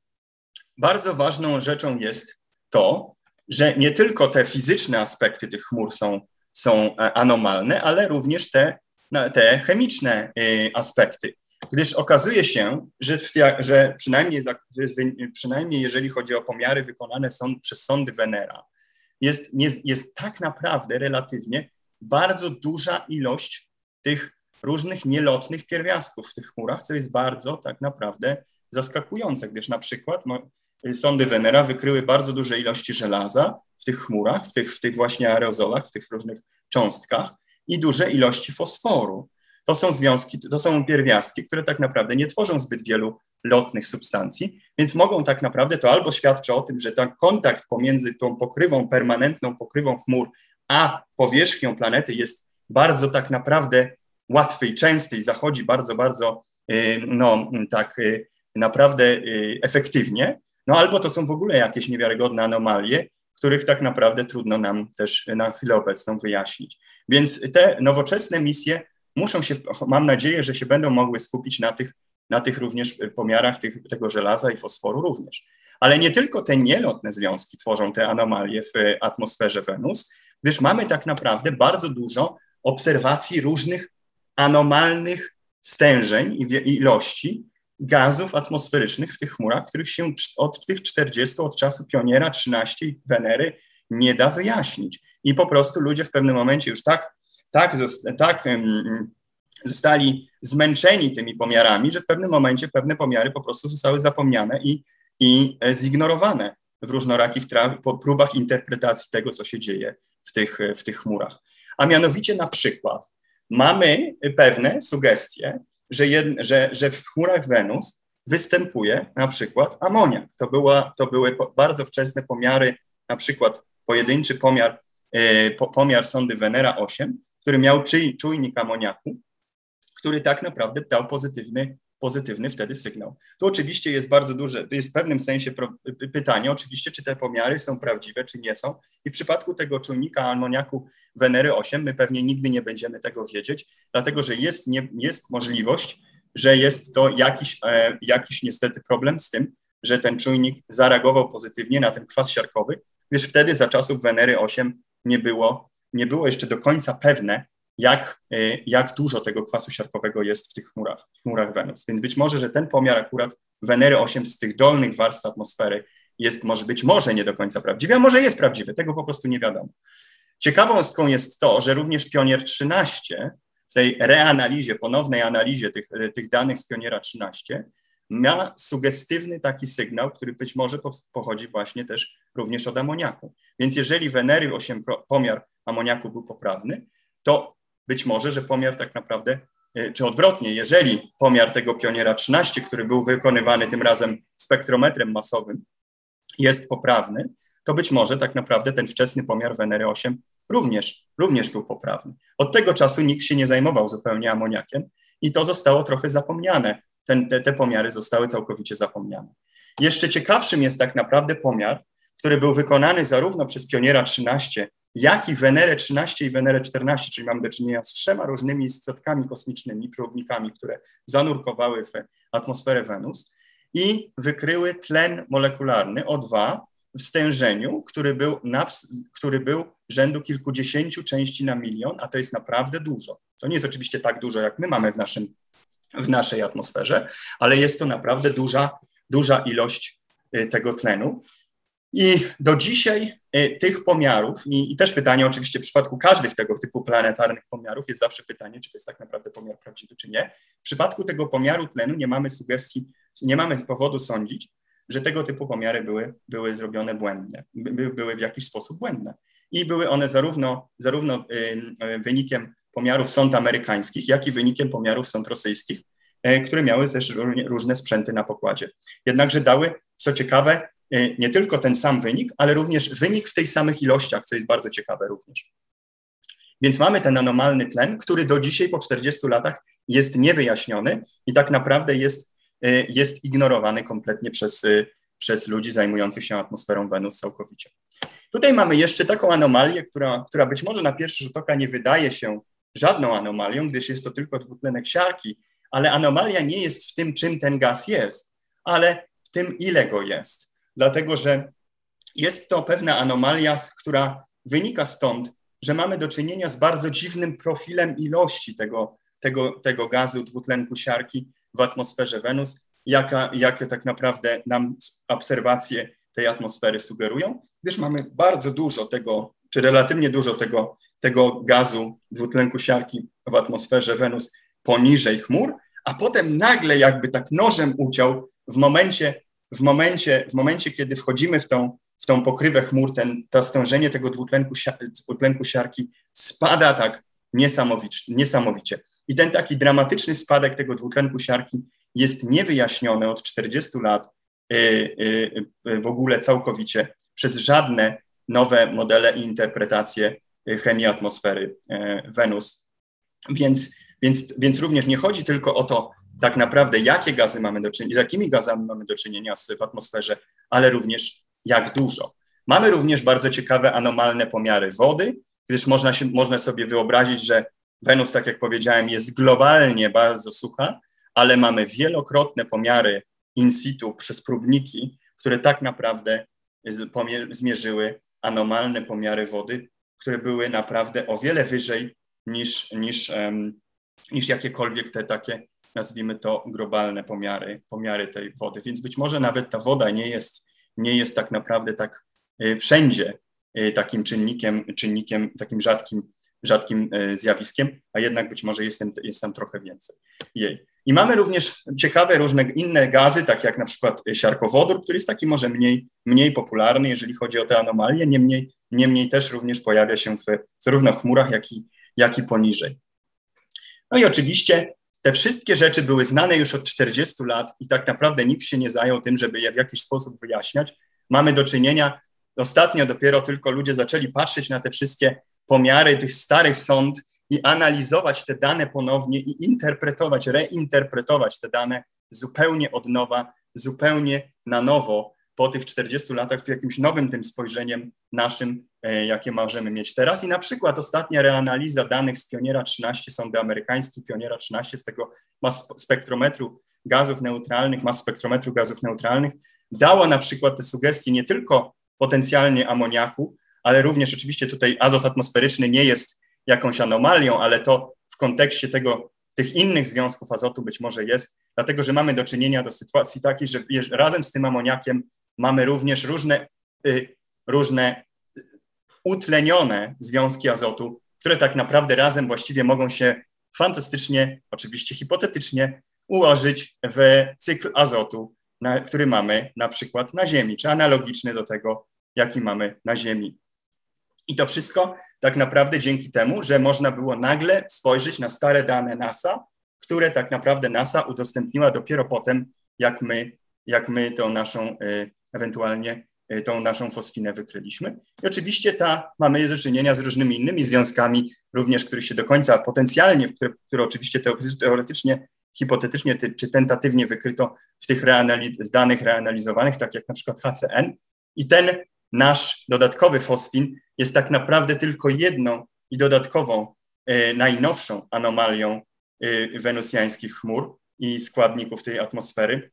[SPEAKER 1] bardzo ważną rzeczą jest to, że nie tylko te fizyczne aspekty tych chmur są są e, anomalne, ale również te, te chemiczne e, aspekty. Gdyż okazuje się, że, że przynajmniej, przynajmniej jeżeli chodzi o pomiary wykonane są przez sądy Venera, jest, jest, jest tak naprawdę relatywnie bardzo duża ilość tych różnych nielotnych pierwiastków w tych chmurach, co jest bardzo tak naprawdę zaskakujące, gdyż na przykład no, sondy Venera wykryły bardzo duże ilości żelaza tych chmurach, w tych, w tych właśnie aerozolach, w tych różnych cząstkach i duże ilości fosforu. To są związki, to są pierwiastki, które tak naprawdę nie tworzą zbyt wielu lotnych substancji, więc mogą tak naprawdę, to albo świadczy o tym, że ten kontakt pomiędzy tą pokrywą, permanentną pokrywą chmur, a powierzchnią planety jest bardzo tak naprawdę łatwy i częsty i zachodzi bardzo, bardzo, y, no tak y, naprawdę y, efektywnie, no albo to są w ogóle jakieś niewiarygodne anomalie, których tak naprawdę trudno nam też na chwilę obecną wyjaśnić. Więc te nowoczesne misje muszą się, mam nadzieję, że się będą mogły skupić na tych, na tych również pomiarach tych, tego żelaza i fosforu również. Ale nie tylko te nielotne związki tworzą te anomalie w atmosferze Wenus, gdyż mamy tak naprawdę bardzo dużo obserwacji różnych anomalnych stężeń i ilości, gazów atmosferycznych w tych chmurach, których się od tych 40, od czasu Pioniera 13 i Wenery nie da wyjaśnić. I po prostu ludzie w pewnym momencie już tak, tak, tak zostali zmęczeni tymi pomiarami, że w pewnym momencie pewne pomiary po prostu zostały zapomniane i, i zignorowane w różnorakich próbach interpretacji tego, co się dzieje w tych, w tych chmurach. A mianowicie na przykład mamy pewne sugestie, że, jed, że, że w chmurach Wenus występuje na przykład amoniak. To, była, to były bardzo wczesne pomiary, na przykład pojedynczy pomiar, e, pomiar sondy Venera 8, który miał czujnik amoniaku, który tak naprawdę dał pozytywny, pozytywny wtedy sygnał. Tu oczywiście jest bardzo duże, to jest w pewnym sensie pytanie, oczywiście, czy te pomiary są prawdziwe, czy nie są. I w przypadku tego czujnika amoniaku Wenery 8 my pewnie nigdy nie będziemy tego wiedzieć, dlatego że jest, nie, jest możliwość, że jest to jakiś, e, jakiś niestety problem z tym, że ten czujnik zareagował pozytywnie na ten kwas siarkowy, gdyż wtedy za czasów Wenery 8 nie było, nie było jeszcze do końca pewne, jak, e, jak dużo tego kwasu siarkowego jest w tych chmurach, w chmurach Wenus. Więc być może, że ten pomiar akurat Wenery 8 z tych dolnych warstw atmosfery jest może być może nie do końca prawdziwy, a może jest prawdziwy, tego po prostu nie wiadomo. Ciekawostką jest to, że również Pionier 13 w tej reanalizie, ponownej analizie tych, tych danych z Pioniera 13 ma sugestywny taki sygnał, który być może pochodzi właśnie też również od amoniaku. Więc jeżeli Wenery 8 pomiar amoniaku był poprawny, to być może, że pomiar tak naprawdę, e, czy odwrotnie, jeżeli pomiar tego pioniera 13, który był wykonywany tym razem spektrometrem masowym, jest poprawny, to być może tak naprawdę ten wczesny pomiar Wenery 8 również, również był poprawny. Od tego czasu nikt się nie zajmował zupełnie amoniakiem i to zostało trochę zapomniane. Ten, te, te pomiary zostały całkowicie zapomniane. Jeszcze ciekawszym jest tak naprawdę pomiar, który był wykonany zarówno przez pioniera 13, jak i Wenerę 13 i Wenerę 14, czyli mamy do czynienia z trzema różnymi statkami kosmicznymi, próbnikami, które zanurkowały w atmosferę Wenus i wykryły tlen molekularny O2 w stężeniu, który był, na, który był rzędu kilkudziesięciu części na milion, a to jest naprawdę dużo. To nie jest oczywiście tak dużo, jak my mamy w, naszym, w naszej atmosferze, ale jest to naprawdę duża, duża ilość y, tego tlenu. I do dzisiaj tych pomiarów, i, i, też pytanie oczywiście w przypadku każdych tego typu planetarnych pomiarów jest zawsze pytanie, czy to jest tak naprawdę pomiar prawdziwy, czy nie. W przypadku tego pomiaru tlenu nie mamy sugestii, nie mamy powodu sądzić, że tego typu pomiary były, były zrobione błędne, by, były w jakiś sposób błędne. I były one zarówno, zarówno y, wynikiem pomiarów sąd amerykańskich, jak i wynikiem pomiarów sąd rosyjskich, y, które miały też różne sprzęty na pokładzie. Jednakże dały, co ciekawe, y, nie tylko ten sam wynik, ale również wynik w tej samych ilościach, co jest bardzo ciekawe również. Więc mamy ten anomalny tlen, który do dzisiaj po 40 latach jest niewyjaśniony i tak naprawdę jest Y, jest ignorowany kompletnie przez, y, przez ludzi zajmujących się atmosferą Wenus całkowicie. Tutaj mamy jeszcze taką anomalię, która, która być może na pierwszy rzut oka nie wydaje się żadną anomalią, gdyż jest to tylko dwutlenek siarki, ale anomalia nie jest w tym, czym ten gaz jest, ale w tym, ile go jest. Dlatego, że jest to pewna anomalia, która wynika stąd, że mamy do czynienia z bardzo dziwnym profilem ilości tego, tego, tego gazu dwutlenku siarki, w atmosferze Wenus, jaka, jakie tak naprawdę nam obserwacje tej atmosfery sugerują, gdyż mamy bardzo dużo tego, czy relatywnie dużo tego, tego gazu dwutlenku siarki w atmosferze Wenus poniżej chmur, a potem nagle jakby tak nożem uciął w momencie, w momencie, w momencie kiedy wchodzimy w tą, w tą pokrywę chmur, ten, to stężenie tego dwutlenku, dwutlenku siarki spada tak niesamowicie. I ten taki dramatyczny spadek tego dwutlenku siarki jest niewyjaśniony od 40 lat y, y, y, w ogóle całkowicie przez żadne nowe modele i interpretacje chemii atmosfery Wenus. Więc, więc, więc również nie chodzi tylko o to, tak naprawdę, jakie gazy mamy do czynienia, z jakimi gazami mamy do czynienia w atmosferze, ale również jak dużo. Mamy również bardzo ciekawe anomalne pomiary wody, gdyż można, się, można sobie wyobrazić, że Wenus, tak jak powiedziałem, jest globalnie bardzo sucha, ale mamy wielokrotne pomiary in situ przez próbniki, które tak naprawdę zmierzyły anomalne pomiary wody, które były naprawdę o wiele wyżej niż, niż, um, niż jakiekolwiek te takie, nazwijmy to, globalne pomiary, pomiary tej wody. Więc być może nawet ta woda nie jest, nie jest tak naprawdę tak y, wszędzie Y, takim czynnikiem, czynnikiem takim rzadkim rzadkim zjawiskiem, a jednak być może jest tam, jest tam trochę więcej jej. I mamy również ciekawe różne inne gazy, takie jak na przykład siarkowodór, który jest taki może mniej, mniej popularny, jeżeli chodzi o te anomalie, niemniej, niemniej też również pojawia się w zarówno chmurach, jak i, jak i poniżej. No i oczywiście te wszystkie rzeczy były znane już od 40 lat i tak naprawdę nikt się nie zajął tym, żeby je w jakiś sposób wyjaśniać. Mamy do czynienia, ostatnio dopiero tylko ludzie zaczęli patrzeć na te wszystkie pomiary tych starych sąd i analizować te dane ponownie i interpretować, reinterpretować te dane zupełnie od nowa, zupełnie na nowo po tych 40 latach w jakimś nowym tym spojrzeniem naszym, jakie możemy mieć teraz. I na przykład ostatnia reanaliza danych z Pioniera 13, sondy amerykańskiej Pioniera 13 z tego mas spektrometru gazów neutralnych, mas spektrometru gazów neutralnych, dała na przykład te sugestie nie tylko potencjalnie amoniaku, ale również oczywiście tutaj azot atmosferyczny nie jest jakąś anomalią, ale to w kontekście tego, tych innych związków azotu być może jest, dlatego że mamy do czynienia do sytuacji takiej, że razem z tym amoniakiem mamy również różne, y, różne utlenione związki azotu, które tak naprawdę razem właściwie mogą się fantastycznie, oczywiście hipotetycznie, ułożyć w cykl azotu, na, który mamy na przykład na Ziemi, czy analogiczny do tego, jaki mamy na Ziemi. I to wszystko tak naprawdę dzięki temu, że można było nagle spojrzeć na stare dane NASA, które tak naprawdę NASA udostępniła dopiero potem, jak my, jak my tą naszą y, ewentualnie tą naszą fosfinę wykryliśmy. I oczywiście ta, mamy do czynienia z różnymi innymi związkami, również których się do końca potencjalnie, które, które oczywiście teoretycznie, hipotetycznie czy tentatywnie wykryto w tych reanaliz danych reanalizowanych, tak jak na przykład HCN. I ten nasz dodatkowy fosfin jest tak naprawdę tylko jedną i dodatkową, e, najnowszą anomalią e, wenusjańskich chmur i składników tej atmosfery,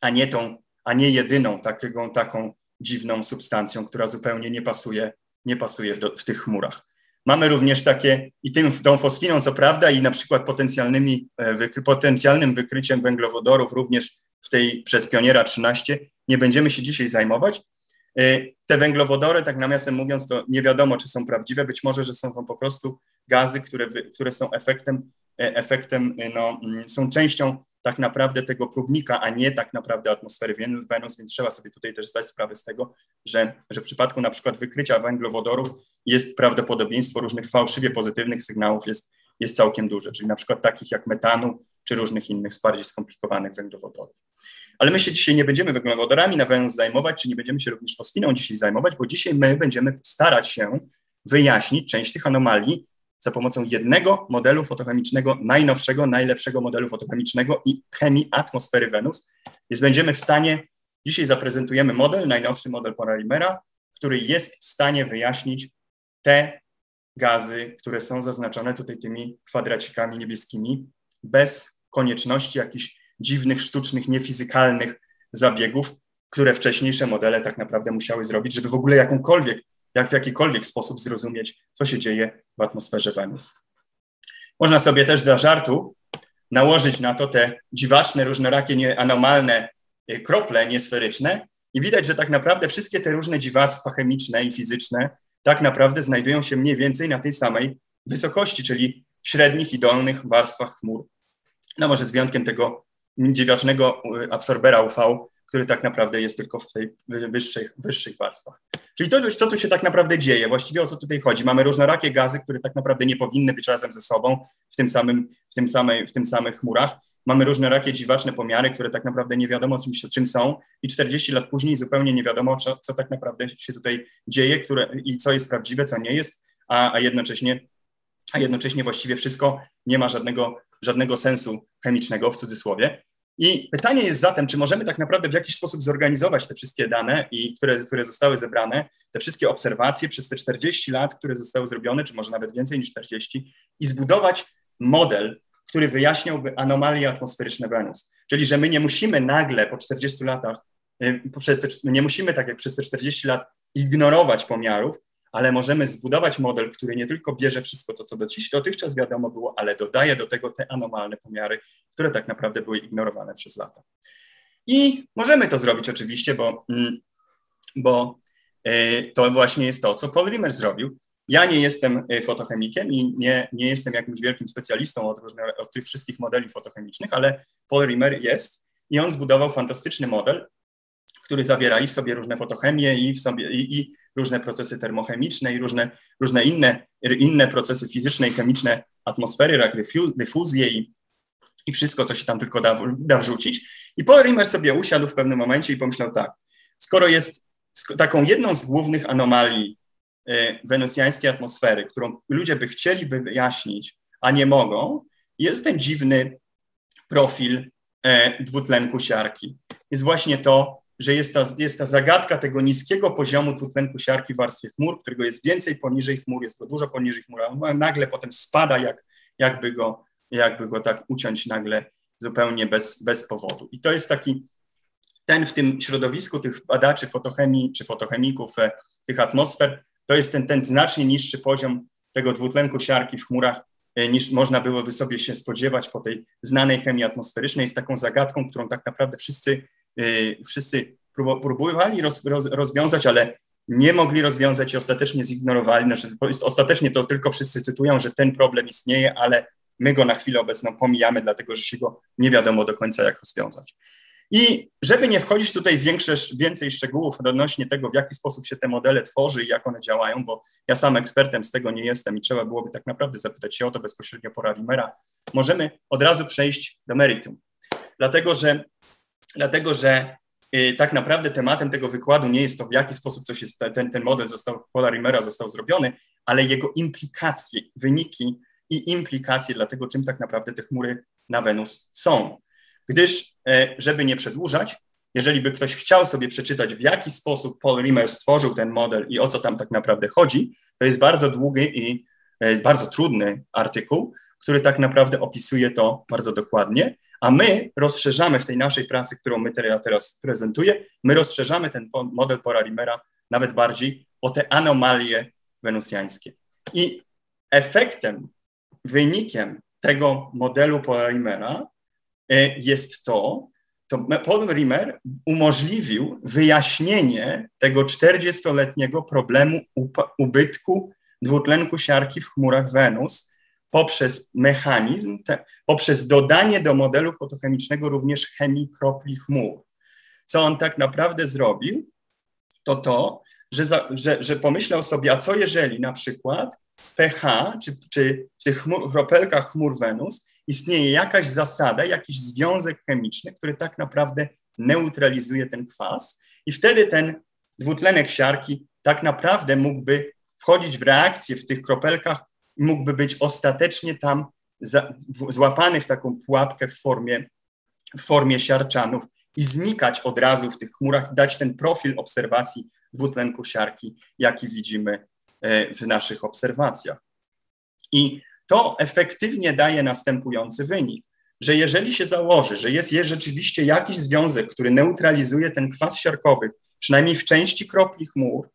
[SPEAKER 1] a nie tą, a nie jedyną taką, taką dziwną substancją, która zupełnie nie pasuje, nie pasuje w, do, w tych chmurach. Mamy również takie, i tym, tą fosfiną, co prawda, i na przykład potencjalnymi, e, wykry, potencjalnym wykryciem węglowodorów również w tej przez Pioniera 13 nie będziemy się dzisiaj zajmować, Y, te węglowodory, tak nawiasem mówiąc, to nie wiadomo, czy są prawdziwe, być może, że są to po prostu gazy, które, które są efektem, e, efektem no, mm, są częścią tak naprawdę tego próbnika, a nie tak naprawdę atmosfery Wenus, więc trzeba sobie tutaj też zdać sprawę z tego, że, że w przypadku na przykład wykrycia węglowodorów jest prawdopodobieństwo różnych fałszywie pozytywnych sygnałów jest, jest całkiem duże, czyli na przykład takich jak metanu czy różnych innych bardziej skomplikowanych węglowodorów. Ale my się dzisiaj nie będziemy węglowodorami na Wenus zajmować, czy nie będziemy się również fosfiną dzisiaj zajmować, bo dzisiaj my będziemy starać się wyjaśnić część tych anomalii za pomocą jednego modelu fotochemicznego, najnowszego, najlepszego modelu fotochemicznego i chemii atmosfery Wenus. Więc będziemy w stanie, dzisiaj zaprezentujemy model, najnowszy model Polyimera, który jest w stanie wyjaśnić te gazy, które są zaznaczone tutaj tymi kwadracikami niebieskimi, bez konieczności jakichś dziwnych, sztucznych, niefizykalnych zabiegów, które wcześniejsze modele tak naprawdę musiały zrobić, żeby w ogóle jakąkolwiek, jak w jakikolwiek sposób zrozumieć, co się dzieje w atmosferze Wenus. Można sobie też dla żartu nałożyć na to te dziwaczne, różnorakie, anomalne e, krople niesferyczne i widać, że tak naprawdę wszystkie te różne dziwactwa chemiczne i fizyczne tak naprawdę znajdują się mniej więcej na tej samej wysokości, czyli w średnich i dolnych warstwach chmur. No może z wyjątkiem tego dziewiacznego y, absorbera UV, który tak naprawdę jest tylko w tej wyższych, wyższych warstwach. Czyli to, co tu się tak naprawdę dzieje, właściwie o co tutaj chodzi? Mamy różnorakie gazy, które tak naprawdę nie powinny być razem ze sobą w tym samym, w tym samej, w tym samych chmurach. Mamy różnorakie dziwaczne pomiary, które tak naprawdę nie wiadomo czym, czym są i 40 lat później zupełnie nie wiadomo, co, co tak naprawdę się tutaj dzieje które, i co jest prawdziwe, co nie jest, a, a, jednocześnie, a jednocześnie właściwie wszystko nie ma żadnego, żadnego sensu chemicznego w cudzysłowie. I pytanie jest zatem, czy możemy tak naprawdę w jakiś sposób zorganizować te wszystkie dane, i które, które zostały zebrane, te wszystkie obserwacje przez te 40 lat, które zostały zrobione, czy może nawet więcej niż 40, i zbudować model, który wyjaśniałby anomalie atmosferyczne Wenus. Czyli, że my nie musimy nagle po 40 latach, y, te, nie musimy tak jak przez te 40 lat ignorować pomiarów, ale możemy zbudować model, który nie tylko bierze wszystko to, co dotychczas wiadomo było, ale dodaje do tego te anomalne pomiary, które tak naprawdę były ignorowane przez lata. I możemy to zrobić oczywiście, bo, mm, bo e, to właśnie jest to, co Paul Rimmer zrobił. Ja nie jestem e, fotochemikiem i nie, nie jestem jakimś wielkim specjalistą od, od tych wszystkich modeli fotochemicznych, ale Paul Rimmer jest i on zbudował fantastyczny model, który zawiera i w sobie różne fotochemie, i w sobie i, i różne procesy termochemiczne, i różne, różne inne, inne procesy fizyczne i chemiczne atmosfery, jak dyfuz, dyfuzję i, i wszystko, co się tam tylko da, da wrzucić. I Paul Rimmer sobie usiadł w pewnym momencie i pomyślał tak, skoro jest taką jedną z głównych anomalii y, atmosfery, którą ludzie by chcieli wyjaśnić, a nie mogą, jest ten dziwny profil e, dwutlenku siarki. Jest właśnie to, że jest ta, jest ta zagadka tego niskiego poziomu dwutlenku siarki w warstwie chmur, którego jest więcej poniżej chmur, jest to dużo poniżej chmur, a nagle potem spada, jak, jakby, go, jakby go tak uciąć nagle zupełnie bez, bez powodu. I to jest taki ten w tym środowisku tych badaczy fotochemii czy fotochemików e, tych atmosfer, to jest ten, ten znacznie niższy poziom tego dwutlenku siarki w chmurach, e, niż można byłoby sobie się spodziewać po tej znanej chemii atmosferycznej, jest taką zagadką, którą tak naprawdę wszyscy, wszyscy próbowali roz, roz, rozwiązać, ale nie mogli rozwiązać i ostatecznie zignorowali. Znaczy, ostatecznie to tylko wszyscy cytują, że ten problem istnieje, ale my go na chwilę obecną pomijamy, dlatego że się go nie wiadomo do końca, jak rozwiązać. I żeby nie wchodzić tutaj w większe, więcej szczegółów odnośnie tego, w jaki sposób się te modele tworzy i jak one działają, bo ja sam ekspertem z tego nie jestem i trzeba byłoby tak naprawdę zapytać się o to bezpośrednio po Rimera, możemy od razu przejść do meritum. Dlatego, że, dlatego, że yy, tak naprawdę tematem tego wykładu nie jest to, w jaki sposób coś jest, ten, ten model został, Paula Rimera został zrobiony, ale jego implikacje, wyniki i implikacje dla tego, czym tak naprawdę te chmury na Wenus są. Gdyż, e, żeby nie przedłużać, jeżeli by ktoś chciał sobie przeczytać, w jaki sposób Paul Rimmer stworzył ten model i o co tam tak naprawdę chodzi, to jest bardzo długi i e, bardzo trudny artykuł, który tak naprawdę opisuje to bardzo dokładnie, a my rozszerzamy w tej naszej pracy, którą my teraz prezentuję, my rozszerzamy ten model Paula Rimmera nawet bardziej o te anomalie wenusjańskie. I efektem, wynikiem tego modelu Paula Rimmera E, jest to, to Paul Rimmer umożliwił wyjaśnienie tego 40-letniego problemu ubytku dwutlenku siarki w chmurach Wenus poprzez mechanizm, te, poprzez dodanie do modelu fotochemicznego również chemii kropli chmur. Co on tak naprawdę zrobił, to to, że, za, że, że pomyślał sobie, a co jeżeli na przykład pH, czy, czy w tych chmur, kropelkach chmur Wenus istnieje jakaś zasada, jakiś związek chemiczny, który tak naprawdę neutralizuje ten kwas i wtedy ten dwutlenek siarki tak naprawdę mógłby wchodzić w reakcję w tych kropelkach mógłby być ostatecznie tam za, w, złapany w taką pułapkę w formie, w formie siarczanów i znikać od razu w tych chmurach, dać ten profil obserwacji dwutlenku siarki, jaki widzimy e, w naszych obserwacjach. I to efektywnie daje następujący wynik, że jeżeli się założy, że jest, jest rzeczywiście jakiś związek, który neutralizuje ten kwas siarkowy, przynajmniej w części kropli chmur,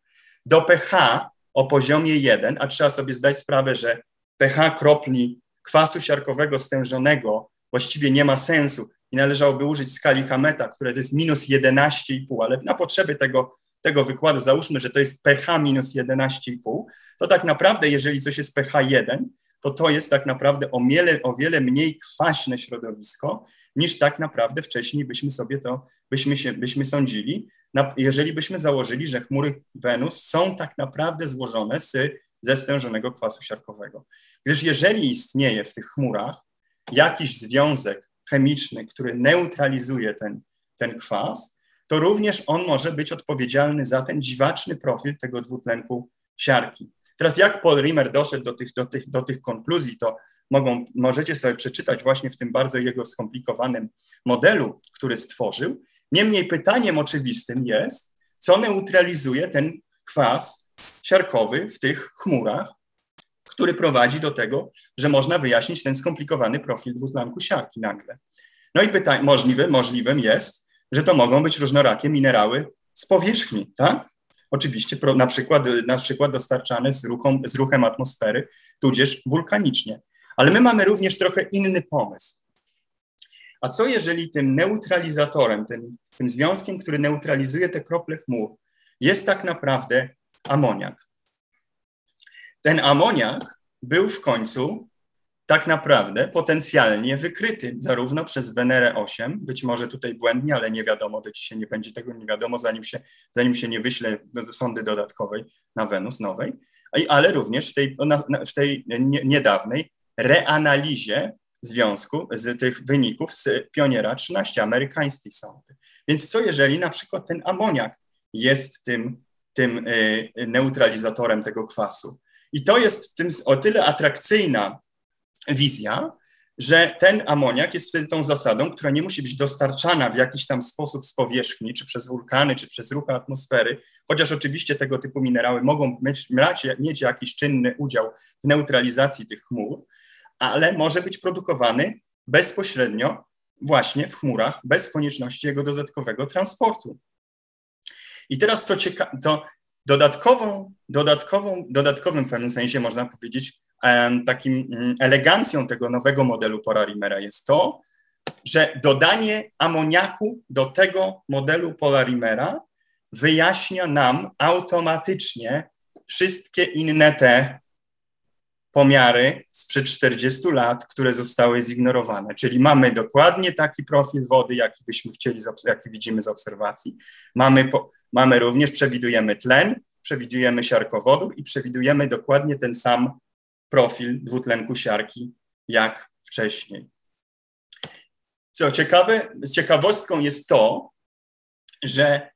[SPEAKER 1] do pH o poziomie 1, a trzeba sobie zdać sprawę, że pH kropli kwasu siarkowego stężonego właściwie nie ma sensu i należałoby użyć skali Hameta, które to jest minus 11,5, ale na potrzeby tego, tego wykładu załóżmy, że to jest pH minus 11,5, to tak naprawdę, jeżeli coś jest pH 1, to to jest tak naprawdę o wiele, o wiele mniej kwaśne środowisko, niż tak naprawdę wcześniej byśmy sobie to, byśmy, się, byśmy sądzili, jeżeli byśmy założyli, że chmury Wenus są tak naprawdę złożone z, ze stężonego kwasu siarkowego. Gdyż jeżeli istnieje w tych chmurach jakiś związek chemiczny, który neutralizuje ten, ten kwas, to również on może być odpowiedzialny za ten dziwaczny profil tego dwutlenku siarki. Teraz jak Paul Rimmer doszedł do tych, do tych, do tych konkluzji, to mogą, możecie sobie przeczytać właśnie w tym bardzo jego skomplikowanym modelu, który stworzył. Niemniej pytaniem oczywistym jest, co neutralizuje ten kwas siarkowy w tych chmurach, który prowadzi do tego, że można wyjaśnić ten skomplikowany profil dwutlenku siarki nagle. No i pytań, możliwym, możliwym jest, że to mogą być różnorakie minerały z powierzchni, tak? oczywiście na przykład, na przykład dostarczane z, ruchom, z ruchem atmosfery, tudzież wulkanicznie. Ale my mamy również trochę inny pomysł. A co jeżeli tym neutralizatorem, tym, tym związkiem, który neutralizuje te krople chmur, jest tak naprawdę amoniak? ten amoniak był w końcu tak naprawdę potencjalnie wykryty zarówno przez Wenerę 8, być może tutaj błędnie, ale nie wiadomo, do dzisiaj nie będzie tego nie wiadomo, zanim się, zanim się nie wyśle do sondy dodatkowej na Wenus nowej, ale również w tej, w tej niedawnej reanalizie związku z tych wyników z Pioniera 13 amerykańskiej sondy. Więc co jeżeli na przykład ten amoniak jest tym, tym y, neutralizatorem tego kwasu? I to jest w tym o tyle atrakcyjna wizja, że ten amoniak jest wtedy tą zasadą, która nie musi być dostarczana w jakiś tam sposób z powierzchni, czy przez wulkany, czy przez ruch atmosfery, chociaż oczywiście tego typu minerały mogą mieć, mieć jakiś czynny udział w neutralizacji tych chmur, ale może być produkowany bezpośrednio właśnie w chmurach, bez konieczności jego dodatkowego transportu. I teraz to, cieka- to dodatkową, dodatkową, dodatkowym w pewnym sensie można powiedzieć takim mm, elegancją tego nowego modelu Polarimera jest to, że dodanie amoniaku do tego modelu Polarimera wyjaśnia nam automatycznie wszystkie inne te pomiary sprzed 40 lat, które zostały zignorowane. Czyli mamy dokładnie taki profil wody, jaki byśmy chcieli, jaki widzimy z obserwacji. Mamy, po, mamy również, przewidujemy tlen, przewidujemy siarkowodór i przewidujemy dokładnie ten sam profil dwutlenku siarki jak wcześniej. Co ciekawe, ciekawostką jest to, że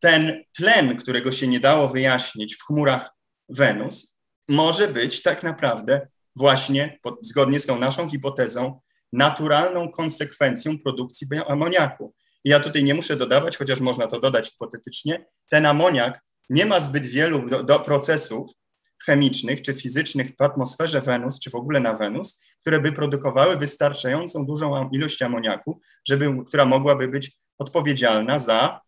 [SPEAKER 1] ten tlen, którego się nie dało wyjaśnić w chmurach Wenus, może być tak naprawdę właśnie, zgodnie z tą naszą hipotezą, naturalną konsekwencją produkcji amoniaku. I ja tutaj nie muszę dodawać, chociaż można to dodać hipotetycznie, ten amoniak nie ma zbyt wielu do, do procesów, chemicznych czy fizycznych w atmosferze Wenus, czy w ogóle na Wenus, które by produkowały wystarczającą dużą ilość amoniaku, żeby, która mogłaby być odpowiedzialna za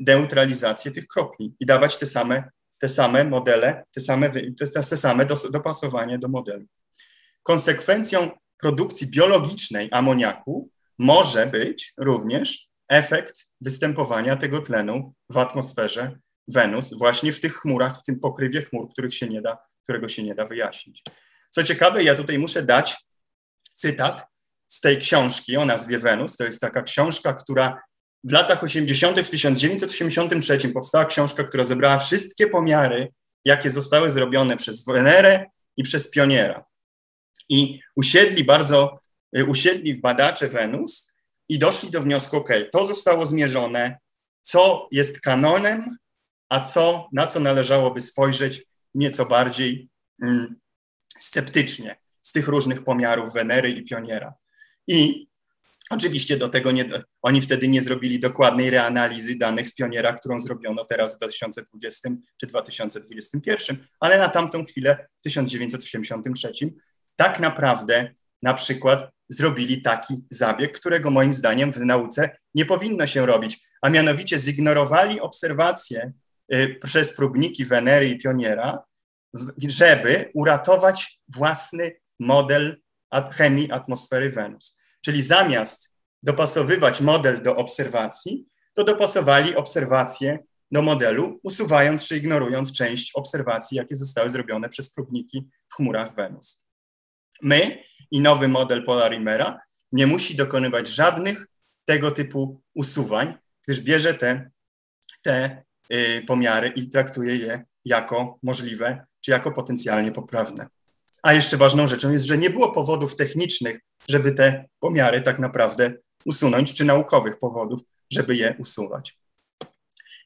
[SPEAKER 1] neutralizację tych kropli i dawać te same, te same modele, te same, te, te same dopasowanie do modelu. Konsekwencją produkcji biologicznej amoniaku może być również efekt występowania tego tlenu w atmosferze Wenus właśnie w tych chmurach, w tym pokrywie chmur, których się nie da, którego się nie da wyjaśnić. Co ciekawe, ja tutaj muszę dać cytat z tej książki o nazwie Wenus. To jest taka książka, która w latach 80., w 1983 powstała książka, która zebrała wszystkie pomiary, jakie zostały zrobione przez Wenerę i przez Pioniera. I usiedli bardzo, y, usiedli w badacze Wenus i doszli do wniosku, ok, to zostało zmierzone, co jest kanonem, a co, na co należałoby spojrzeć nieco bardziej mm, sceptycznie z tych różnych pomiarów Wenery i Pioniera. I oczywiście do tego nie, oni wtedy nie zrobili dokładnej reanalizy danych z Pioniera, którą zrobiono teraz w 2020 czy 2021, ale na tamtą chwilę w 1983 tak naprawdę na przykład zrobili taki zabieg, którego moim zdaniem w nauce nie powinno się robić, a mianowicie zignorowali obserwacje Y, przez próbniki Wenery i Pioniera, żeby uratować własny model chemii atmosfery Wenus. Czyli zamiast dopasowywać model do obserwacji, to dopasowali obserwacje do modelu, usuwając czy ignorując część obserwacji, jakie zostały zrobione przez próbniki w chmurach Wenus. My i nowy model Polarimera nie musi dokonywać żadnych tego typu usuwań, gdyż bierze te, te Y, pomiary i traktuje je jako możliwe czy jako potencjalnie poprawne. A jeszcze ważną rzeczą jest, że nie było powodów technicznych, żeby te pomiary tak naprawdę usunąć, czy naukowych powodów, żeby je usuwać.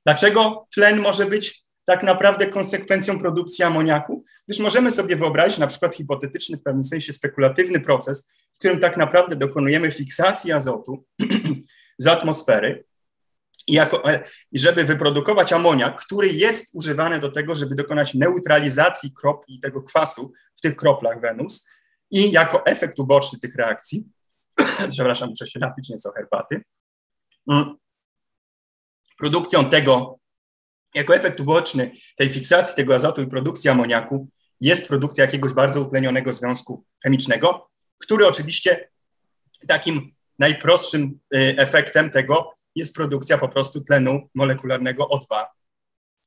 [SPEAKER 1] Dlaczego tlen może być tak naprawdę konsekwencją produkcji amoniaku? Gdyż możemy sobie wyobrazić na przykład hipotetyczny, w pewnym sensie spekulatywny proces, w którym tak naprawdę dokonujemy fiksacji azotu *clears throat* z atmosfery i, jako, e, żeby wyprodukować amoniak, który jest używany do tego, żeby dokonać neutralizacji kropli tego kwasu w tych kroplach Wenus i jako efekt uboczny tych reakcji, *clears throat* przepraszam, muszę się napić nieco herbaty, mm, produkcją tego, jako efekt uboczny tej fiksacji tego azotu i produkcji amoniaku jest produkcja jakiegoś bardzo utlenionego związku chemicznego, który oczywiście takim najprostszym y, efektem tego jest produkcja po prostu tlenu molekularnego O2,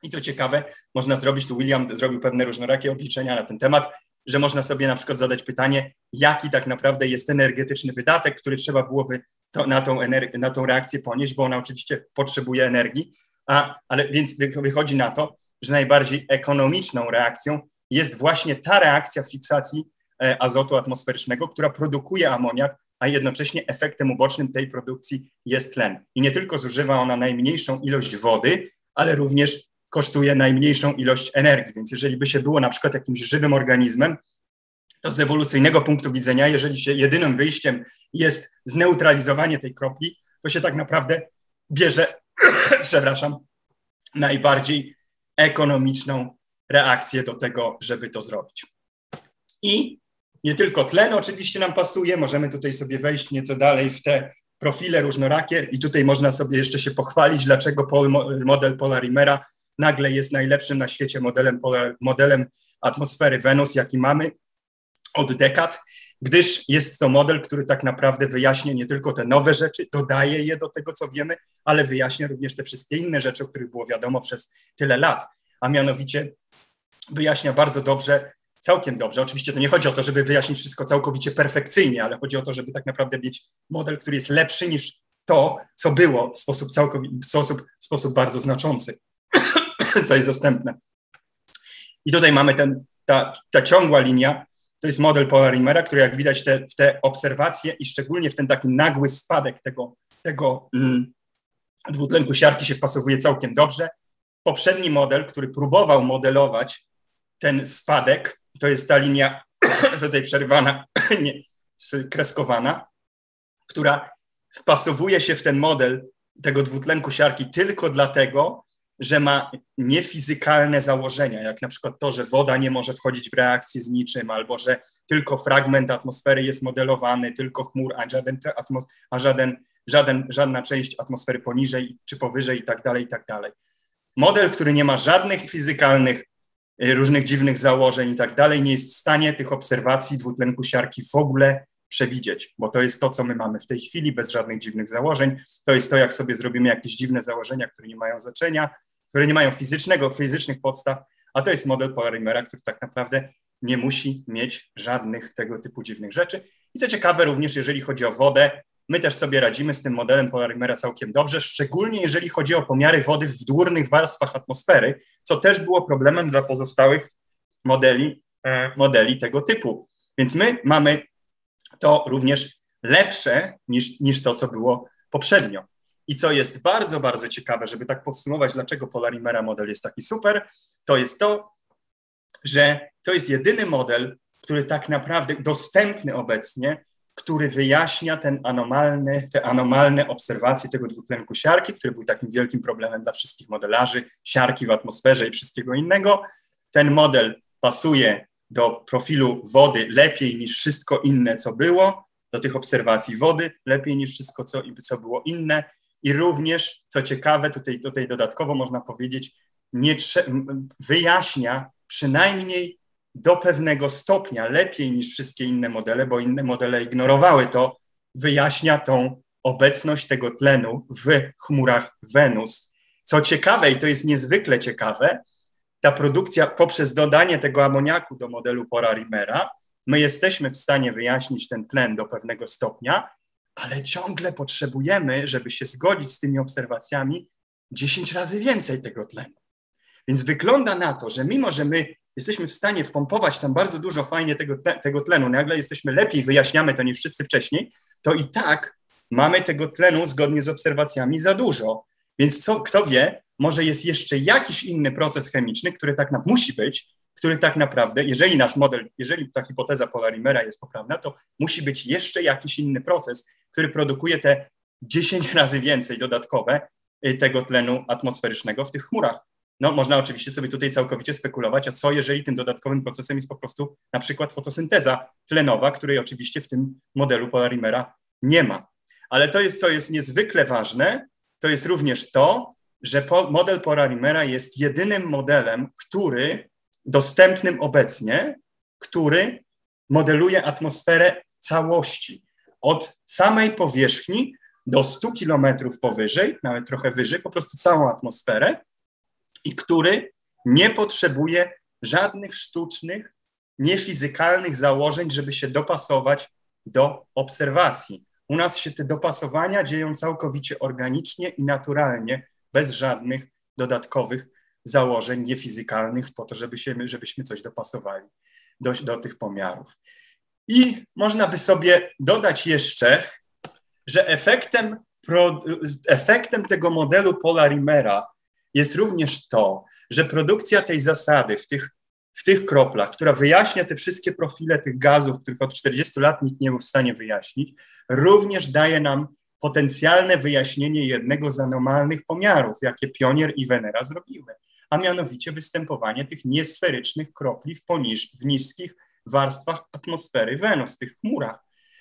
[SPEAKER 1] I co ciekawe, można zrobić, tu William zrobił pewne różnorakie obliczenia na ten temat, że można sobie na przykład zadać pytanie, jaki tak naprawdę jest energetyczny wydatek, który trzeba byłoby to, na, tą na tą reakcję ponieść, bo ona oczywiście potrzebuje energii, a, ale więc wychodzi na to, że najbardziej ekonomiczną reakcją jest właśnie ta reakcja fiksacji e, azotu atmosferycznego, która produkuje amoniak, a jednocześnie efektem ubocznym tej produkcji jest tlen. I nie tylko zużywa ona najmniejszą ilość wody, ale również kosztuje najmniejszą ilość energii. Więc jeżeli by się było na przykład jakimś żywym organizmem, to z ewolucyjnego punktu widzenia, jeżeli się jedynym wyjściem jest zneutralizowanie tej kropli, to się tak naprawdę bierze, *clears throat* przepraszam, najbardziej ekonomiczną reakcję do tego, żeby to zrobić. I nie tylko tlen oczywiście nam pasuje, możemy tutaj sobie wejść nieco dalej w te profile różnorakie i tutaj można sobie jeszcze się pochwalić, dlaczego model Polarimera nagle jest najlepszym na świecie modelem, modelem atmosfery Wenus, jaki mamy od dekad, gdyż jest to model, który tak naprawdę wyjaśnia nie tylko te nowe rzeczy, dodaje je do tego, co wiemy, ale wyjaśnia również te wszystkie inne rzeczy, o których było wiadomo przez tyle lat, a mianowicie wyjaśnia bardzo dobrze, całkiem dobrze. Oczywiście to nie chodzi o to, żeby wyjaśnić wszystko całkowicie perfekcyjnie, ale chodzi o to, żeby tak naprawdę mieć model, który jest lepszy niż to, co było w sposób, całkowicie, w sposób, w sposób bardzo znaczący, *laughs* co jest dostępne. I tutaj mamy ten, ta, ta ciągła linia, to jest model Polarimera, który jak widać te, w te obserwacje i szczególnie w ten taki nagły spadek tego, tego mm, dwutlenku siarki się wpasowuje całkiem dobrze. Poprzedni model, który próbował modelować ten spadek, to jest ta linia *clears throat* tutaj przerywana, *clears throat* nie, kreskowana, która wpasowuje się w ten model tego dwutlenku siarki tylko dlatego, że ma niefizykalne założenia, jak na przykład to, że woda nie może wchodzić w reakcję z niczym, albo że tylko fragment atmosfery jest modelowany, tylko chmur, a, żaden, a żaden, żaden, żadna część atmosfery poniżej czy powyżej i tak dalej, i tak dalej. Model, który nie ma żadnych fizykalnych, y, różnych dziwnych założeń i tak dalej, nie jest w stanie tych obserwacji dwutlenku siarki w ogóle przewidzieć, bo to jest to, co my mamy w tej chwili, bez żadnych dziwnych założeń. To jest to, jak sobie zrobimy jakieś dziwne założenia, które nie mają znaczenia, które nie mają fizycznego, fizycznych podstaw, a to jest model Polarimera, który tak naprawdę nie musi mieć żadnych tego typu dziwnych rzeczy. I co ciekawe, również jeżeli chodzi o wodę, my też sobie radzimy z tym modelem Polarimera całkiem dobrze, szczególnie jeżeli chodzi o pomiary wody w górnych warstwach atmosfery, co też było problemem dla pozostałych modeli, e, modeli tego typu. Więc my mamy to również lepsze niż, niż to, co było poprzednio. I co jest bardzo, bardzo ciekawe, żeby tak podsumować, dlaczego Polarimera model jest taki super, to jest to, że to jest jedyny model, który tak naprawdę dostępny obecnie, który wyjaśnia ten anomalny, te anomalne obserwacje tego dwutlenku siarki, który był takim wielkim problemem dla wszystkich modelarzy siarki w atmosferze i wszystkiego innego. Ten model pasuje do profilu wody lepiej niż wszystko inne, co było, do tych obserwacji wody lepiej niż wszystko, co, co było inne i również, co ciekawe, tutaj, tutaj dodatkowo można powiedzieć, nie wyjaśnia przynajmniej do pewnego stopnia, lepiej niż wszystkie inne modele, bo inne modele ignorowały to, wyjaśnia tą obecność tego tlenu w chmurach Wenus. Co ciekawe, i to jest niezwykle ciekawe, ta produkcja poprzez dodanie tego amoniaku do modelu Pora-Rimera, my jesteśmy w stanie wyjaśnić ten tlen do pewnego stopnia, ale ciągle potrzebujemy, żeby się zgodzić z tymi obserwacjami, 10 razy więcej tego tlenu. Więc wygląda na to, że mimo, że my jesteśmy w stanie wpompować tam bardzo dużo fajnie tego, tego tlenu, nagle jesteśmy lepiej, wyjaśniamy to niż wszyscy wcześniej, to i tak mamy tego tlenu zgodnie z obserwacjami za dużo. Więc co, kto wie, może jest jeszcze jakiś inny proces chemiczny, który tak na, musi być, który tak naprawdę, jeżeli nasz model, jeżeli ta hipoteza Polarimera jest poprawna, to musi być jeszcze jakiś inny proces, który produkuje te 10 *laughs* razy więcej dodatkowe y, tego tlenu atmosferycznego w tych chmurach. No, można oczywiście sobie tutaj całkowicie spekulować, a co jeżeli tym dodatkowym procesem jest po prostu na przykład fotosynteza tlenowa, której oczywiście w tym modelu Polarimera nie ma. Ale to jest, co jest niezwykle ważne, to jest również to, że model Polarimera jest jedynym modelem, który dostępnym obecnie, który modeluje atmosferę całości od samej powierzchni do 100 kilometrów powyżej, nawet trochę wyżej, po prostu całą atmosferę i który nie potrzebuje żadnych sztucznych, niefizykalnych założeń, żeby się dopasować do obserwacji. U nas się te dopasowania dzieją całkowicie organicznie i naturalnie, bez żadnych dodatkowych założeń niefizykalnych, po to, żeby się, żebyśmy coś dopasowali do, do tych pomiarów. I można by sobie dodać jeszcze, że efektem, pro, efektem tego modelu Polarimera jest również to, że produkcja tej zasady w tych, w tych kroplach, która wyjaśnia te wszystkie profile tych gazów, których od 40 lat nikt nie był w stanie wyjaśnić, również daje nam potencjalne wyjaśnienie jednego z anomalnych pomiarów, jakie Pionier i Venera zrobiły, a mianowicie występowanie tych niesferycznych kropli w, poniż, w niskich warstwach atmosfery Wenus, tych chmurach,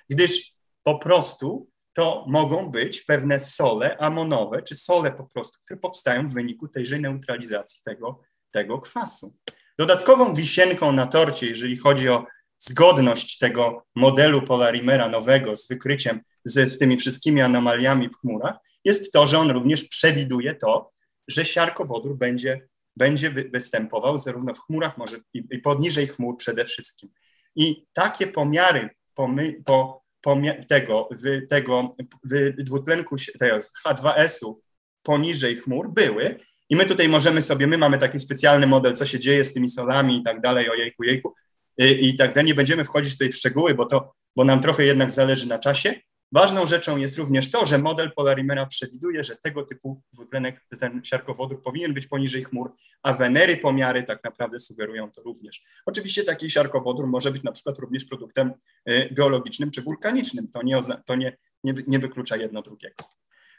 [SPEAKER 1] gdyż po prostu to mogą być pewne sole amonowe, czy sole po prostu, które powstają w wyniku tejże neutralizacji tego, tego kwasu. Dodatkową wisienką na torcie, jeżeli chodzi o zgodność tego modelu Polarimera nowego z wykryciem z, z tymi wszystkimi anomaliami w chmurach, jest to, że on również przewiduje to, że siarkowodór będzie, będzie występował zarówno w chmurach, może i, i poniżej chmur przede wszystkim. I takie pomiary pomy, po, tego, w, tego w dwutlenku tego H2S-u poniżej chmur były. I my tutaj możemy sobie, my mamy taki specjalny model, co się dzieje z tymi solami i tak dalej, ojejku, jejku, i tak dalej. Nie będziemy wchodzić tutaj w szczegóły, bo, to, bo nam trochę jednak zależy na czasie. Ważną rzeczą jest również to, że model Polarimera przewiduje, że tego typu dwutlenek, ten siarkowodór powinien być poniżej chmur, a Wenery pomiary tak naprawdę sugerują to również. Oczywiście taki siarkowodór może być na przykład również produktem y, geologicznym czy wulkanicznym. To nie, to nie, nie, nie wyklucza jedno drugiego.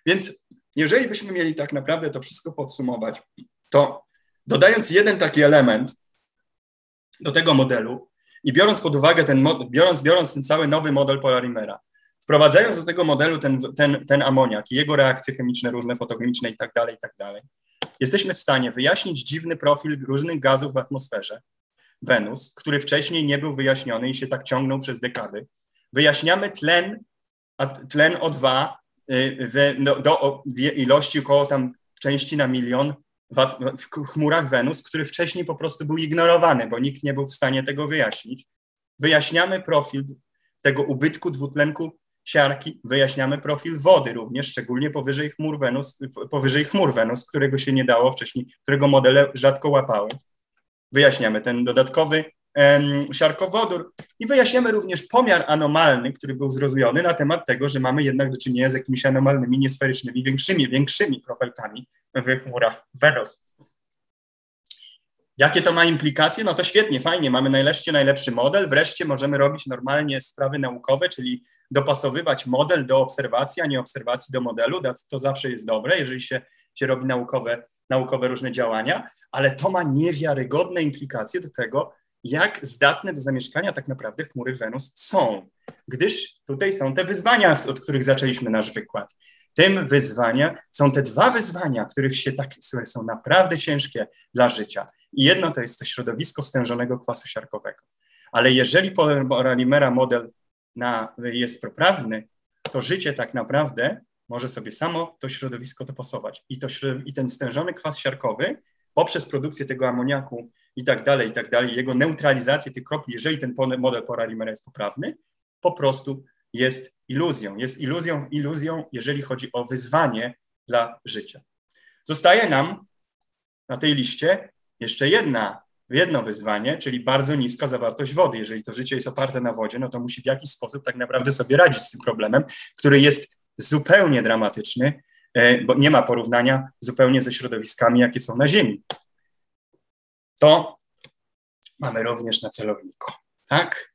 [SPEAKER 1] Więc jeżeli byśmy mieli tak naprawdę to wszystko podsumować, to dodając jeden taki element do tego modelu i biorąc pod uwagę ten, biorąc, biorąc ten cały nowy model Polarimera, Wprowadzając do tego modelu ten, ten, ten amoniak i jego reakcje chemiczne, różne fotochemiczne i tak dalej, i tak dalej, jesteśmy w stanie wyjaśnić dziwny profil różnych gazów w atmosferze Wenus, który wcześniej nie był wyjaśniony i się tak ciągnął przez dekady. Wyjaśniamy tlen, tlen O2 y, w, do, do ilości około tam części na milion w, chmurach Wenus, który wcześniej po prostu był ignorowany, bo nikt nie był w stanie tego wyjaśnić. Wyjaśniamy profil tego ubytku dwutlenku siarki wyjaśniamy profil wody również, szczególnie powyżej chmur Wenus, powyżej chmur Wenus, którego się nie dało wcześniej, którego modele rzadko łapały. Wyjaśniamy ten dodatkowy em, siarkowodór i wyjaśniamy również pomiar anomalny, który był zrozumiony na temat tego, że mamy jednak do czynienia z jakimiś anomalnymi, niesferycznymi, większymi, większymi kropelkami chmurach Wenus. Jakie to ma implikacje? No to świetnie, fajnie, mamy najlepszy, najlepszy model, wreszcie możemy robić normalnie sprawy naukowe, czyli dopasowywać model do obserwacji, a nie obserwacji do modelu. To zawsze jest dobre, jeżeli się, się robi naukowe, naukowe różne działania, ale to ma niewiarygodne implikacje do tego, jak zdatne do zamieszkania tak naprawdę chmury Wenus są, gdyż tutaj są te wyzwania, od których zaczęliśmy nasz wykład. Tym wyzwania są te dwa wyzwania, których się tak są naprawdę ciężkie dla życia. I jedno to jest to środowisko stężonego kwasu siarkowego. Ale jeżeli Poralimera model na, jest poprawny, to życie tak naprawdę może sobie samo to środowisko dopasować. I, to, I ten stężony kwas siarkowy poprzez produkcję tego amoniaku i tak dalej, i tak dalej, jego neutralizację tych kropli, jeżeli ten model Poralimera jest poprawny, po prostu jest iluzją. Jest iluzją, iluzją, jeżeli chodzi o wyzwanie dla życia. Zostaje nam na tej liście jeszcze jedna, jedno wyzwanie, czyli bardzo niska zawartość wody. Jeżeli to życie jest oparte na wodzie, no to musi w jakiś sposób tak naprawdę sobie radzić z tym problemem, który jest zupełnie dramatyczny, e, bo nie ma porównania zupełnie ze środowiskami, jakie są na Ziemi. To mamy również na celowniku, tak?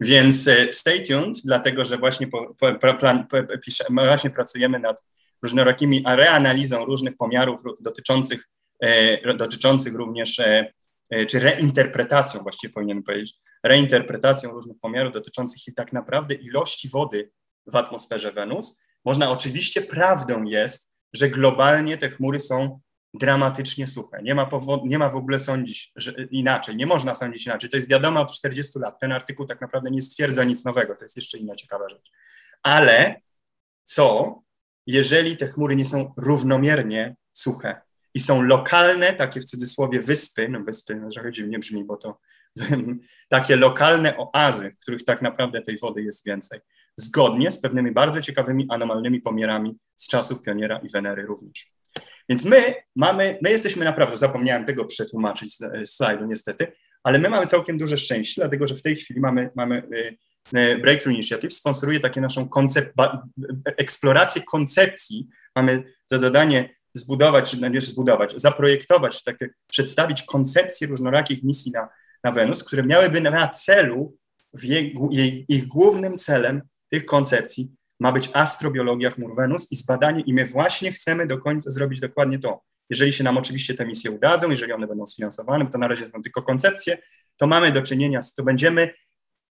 [SPEAKER 1] Więc e, stay tuned, dlatego że właśnie, po, po, plan, po, pisze, właśnie pracujemy nad różnorakimi reanalizą różnych pomiarów dotyczących E, dotyczących również, e, czy reinterpretacją właściwie powinien powiedzieć, reinterpretacją różnych pomiarów dotyczących tak naprawdę ilości wody w atmosferze Wenus. Można oczywiście, prawdą jest, że globalnie te chmury są dramatycznie suche. Nie ma, powod, nie ma w ogóle sądzić inaczej, nie można sądzić inaczej. To jest wiadomo od 40 lat. Ten artykuł tak naprawdę nie stwierdza nic nowego, to jest jeszcze inna ciekawa rzecz. Ale co, jeżeli te chmury nie są równomiernie suche? i są lokalne, takie w cudzysłowie wyspy, no wyspy no, trochę dziwnie brzmi, bo to *laughs* takie lokalne oazy, w których tak naprawdę tej wody jest więcej, zgodnie z pewnymi bardzo ciekawymi anomalnymi pomiarami z czasów Pioniera i Wenery również. Więc my mamy, my jesteśmy naprawdę, zapomniałem tego przetłumaczyć z slajdu niestety, ale my mamy całkiem duże szczęście, dlatego że w tej chwili mamy, mamy y, y, Breakthrough Initiative sponsoruje takie naszą koncept, eksplorację koncepcji. Mamy za zadanie zbudować, czy najpierw zbudować, zaprojektować, takie, przedstawić koncepcję różnorakich misji na, na Wenus, które miałyby na celu, jej, jej, ich głównym celem tych koncepcji ma być astrobiologia chmur Wenus i zbadanie, i my właśnie chcemy do końca zrobić dokładnie to. Jeżeli się nam oczywiście te misje udadzą, jeżeli one będą sfinansowane, bo to na razie są tylko koncepcje, to mamy do czynienia z, to będziemy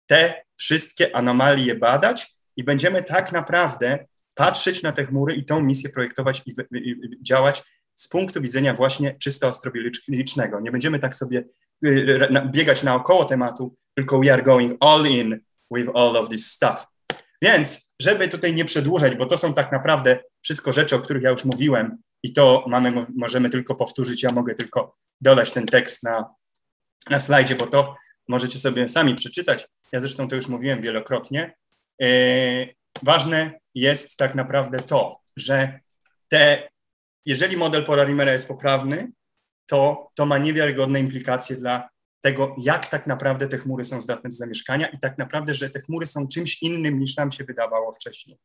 [SPEAKER 1] te wszystkie anomalie badać i będziemy tak naprawdę patrzeć na te chmury i tą misję projektować i, i, i działać z punktu widzenia właśnie czysto astrobiologicznego. Nie będziemy tak sobie y, biegać naokoło tematu, tylko we are going all in with all of this stuff. Więc, żeby tutaj nie przedłużać, bo to są tak naprawdę wszystko rzeczy, o których ja już mówiłem i to mamy, możemy tylko powtórzyć, ja mogę tylko dodać ten tekst na, na slajdzie, bo to możecie sobie sami przeczytać. Ja zresztą to już mówiłem wielokrotnie. Yy, ważne jest tak naprawdę to, że te, jeżeli model Polarimera jest poprawny, to to ma niewiarygodne implikacje dla tego, jak tak naprawdę te chmury są zdatne do zamieszkania i tak naprawdę, że te chmury są czymś innym niż nam się wydawało wcześniej.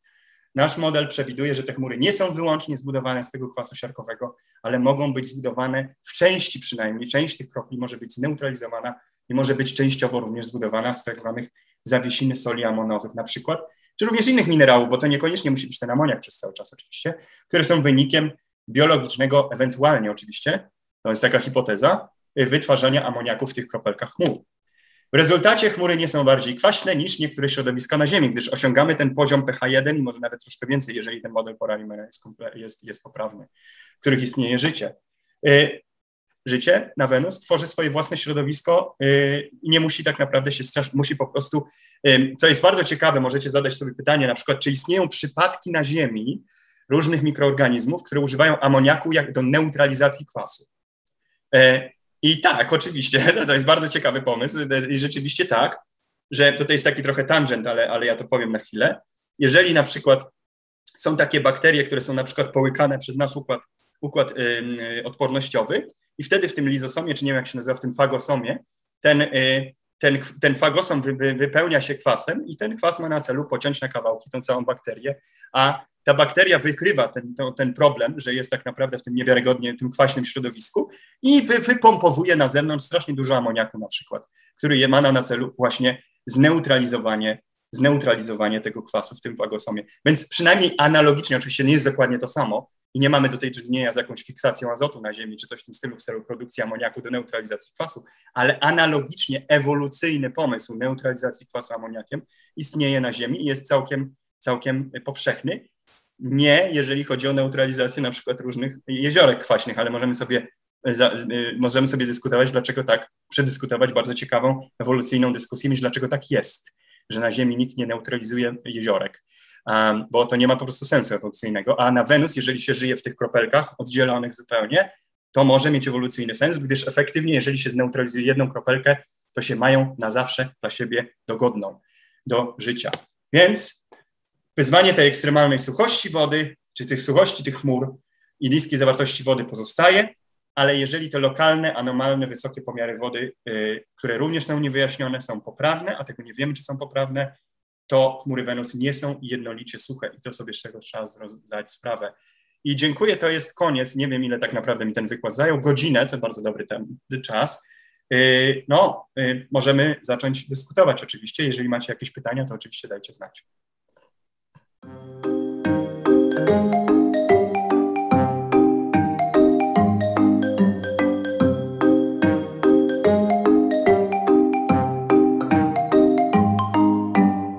[SPEAKER 1] Nasz model przewiduje, że te chmury nie są wyłącznie zbudowane z tego kwasu siarkowego, ale mogą być zbudowane w części przynajmniej, część tych kropli może być zneutralizowana i może być częściowo również zbudowana z tak zwanych zawiesiny soli amonowych na przykład, czy również innych minerałów, bo to niekoniecznie musi być ten amoniak przez cały czas oczywiście, które są wynikiem biologicznego, ewentualnie oczywiście, to jest taka hipoteza, wytwarzania amoniaku w tych kropelkach chmur. W rezultacie chmury nie są bardziej kwaśne niż niektóre środowiska na Ziemi, gdyż osiągamy ten poziom pH1 i może nawet troszkę więcej, jeżeli ten model Poralimera jest, jest, jest poprawny, w których istnieje życie. Y, życie na Wenus tworzy swoje własne środowisko y, i nie musi tak naprawdę się strasznie, musi po prostu, y, co jest bardzo ciekawe, możecie zadać sobie pytanie na przykład, czy istnieją przypadki na Ziemi różnych mikroorganizmów, które używają amoniaku jak do neutralizacji kwasu. I tak, oczywiście, *laughs* to jest bardzo ciekawy pomysł i rzeczywiście tak, że to jest taki trochę tangent, ale, ale ja to powiem na chwilę. Jeżeli na przykład są takie bakterie, które są na przykład połykane przez nasz układ, układ y, odpornościowy i wtedy w tym lizosomie, czy nie wiem jak się nazywa, w tym fagosomie, ten, y, ten, ten fagosom wy, wy, wypełnia się kwasem i ten kwas ma na celu pociąć na kawałki tą całą bakterię, a ta bakteria wykrywa ten, to, ten problem, że jest tak naprawdę w tym niewiarygodnie, tym kwaśnym środowisku i wy, wypompowuje na zewnątrz strasznie dużo amoniaku na przykład, który ma na celu właśnie zneutralizowanie, zneutralizowanie tego kwasu w tym wagosomie. Więc przynajmniej analogicznie, oczywiście nie jest dokładnie to samo i nie mamy do tej czynienia z jakąś fiksacją azotu na Ziemi czy coś w tym stylu w celu produkcji amoniaku do neutralizacji kwasu, ale analogicznie ewolucyjny pomysł neutralizacji kwasu amoniakiem istnieje na Ziemi i jest całkiem, całkiem powszechny. Nie, jeżeli chodzi o neutralizację na przykład różnych jeziorek kwaśnych, ale możemy sobie, za, możemy sobie dyskutować, dlaczego tak, przedyskutować bardzo ciekawą ewolucyjną dyskusję, niż dlaczego tak jest, że na Ziemi nikt nie neutralizuje jeziorek, bo to nie ma po prostu sensu ewolucyjnego, a na Wenus, jeżeli się żyje w tych kropelkach oddzielonych zupełnie, to może mieć ewolucyjny sens, gdyż efektywnie, jeżeli się zneutralizuje jedną kropelkę, to się mają na zawsze dla siebie dogodną do życia. Więc Wyzwanie tej ekstremalnej suchości wody, czy tych suchości tych chmur i niskiej zawartości wody pozostaje, ale jeżeli te lokalne, anomalne, wysokie pomiary wody, y, które również są niewyjaśnione, są poprawne, a tego nie wiemy, czy są poprawne, to chmury Wenus nie są jednolicie suche i to sobie z czego trzeba zdać sprawę. I dziękuję, to jest koniec. Nie wiem, ile tak naprawdę mi ten wykład zajął. Godzinę, co bardzo dobry ten czas. Y, no, y, możemy zacząć dyskutować oczywiście. Jeżeli macie jakieś pytania, to oczywiście dajcie znać.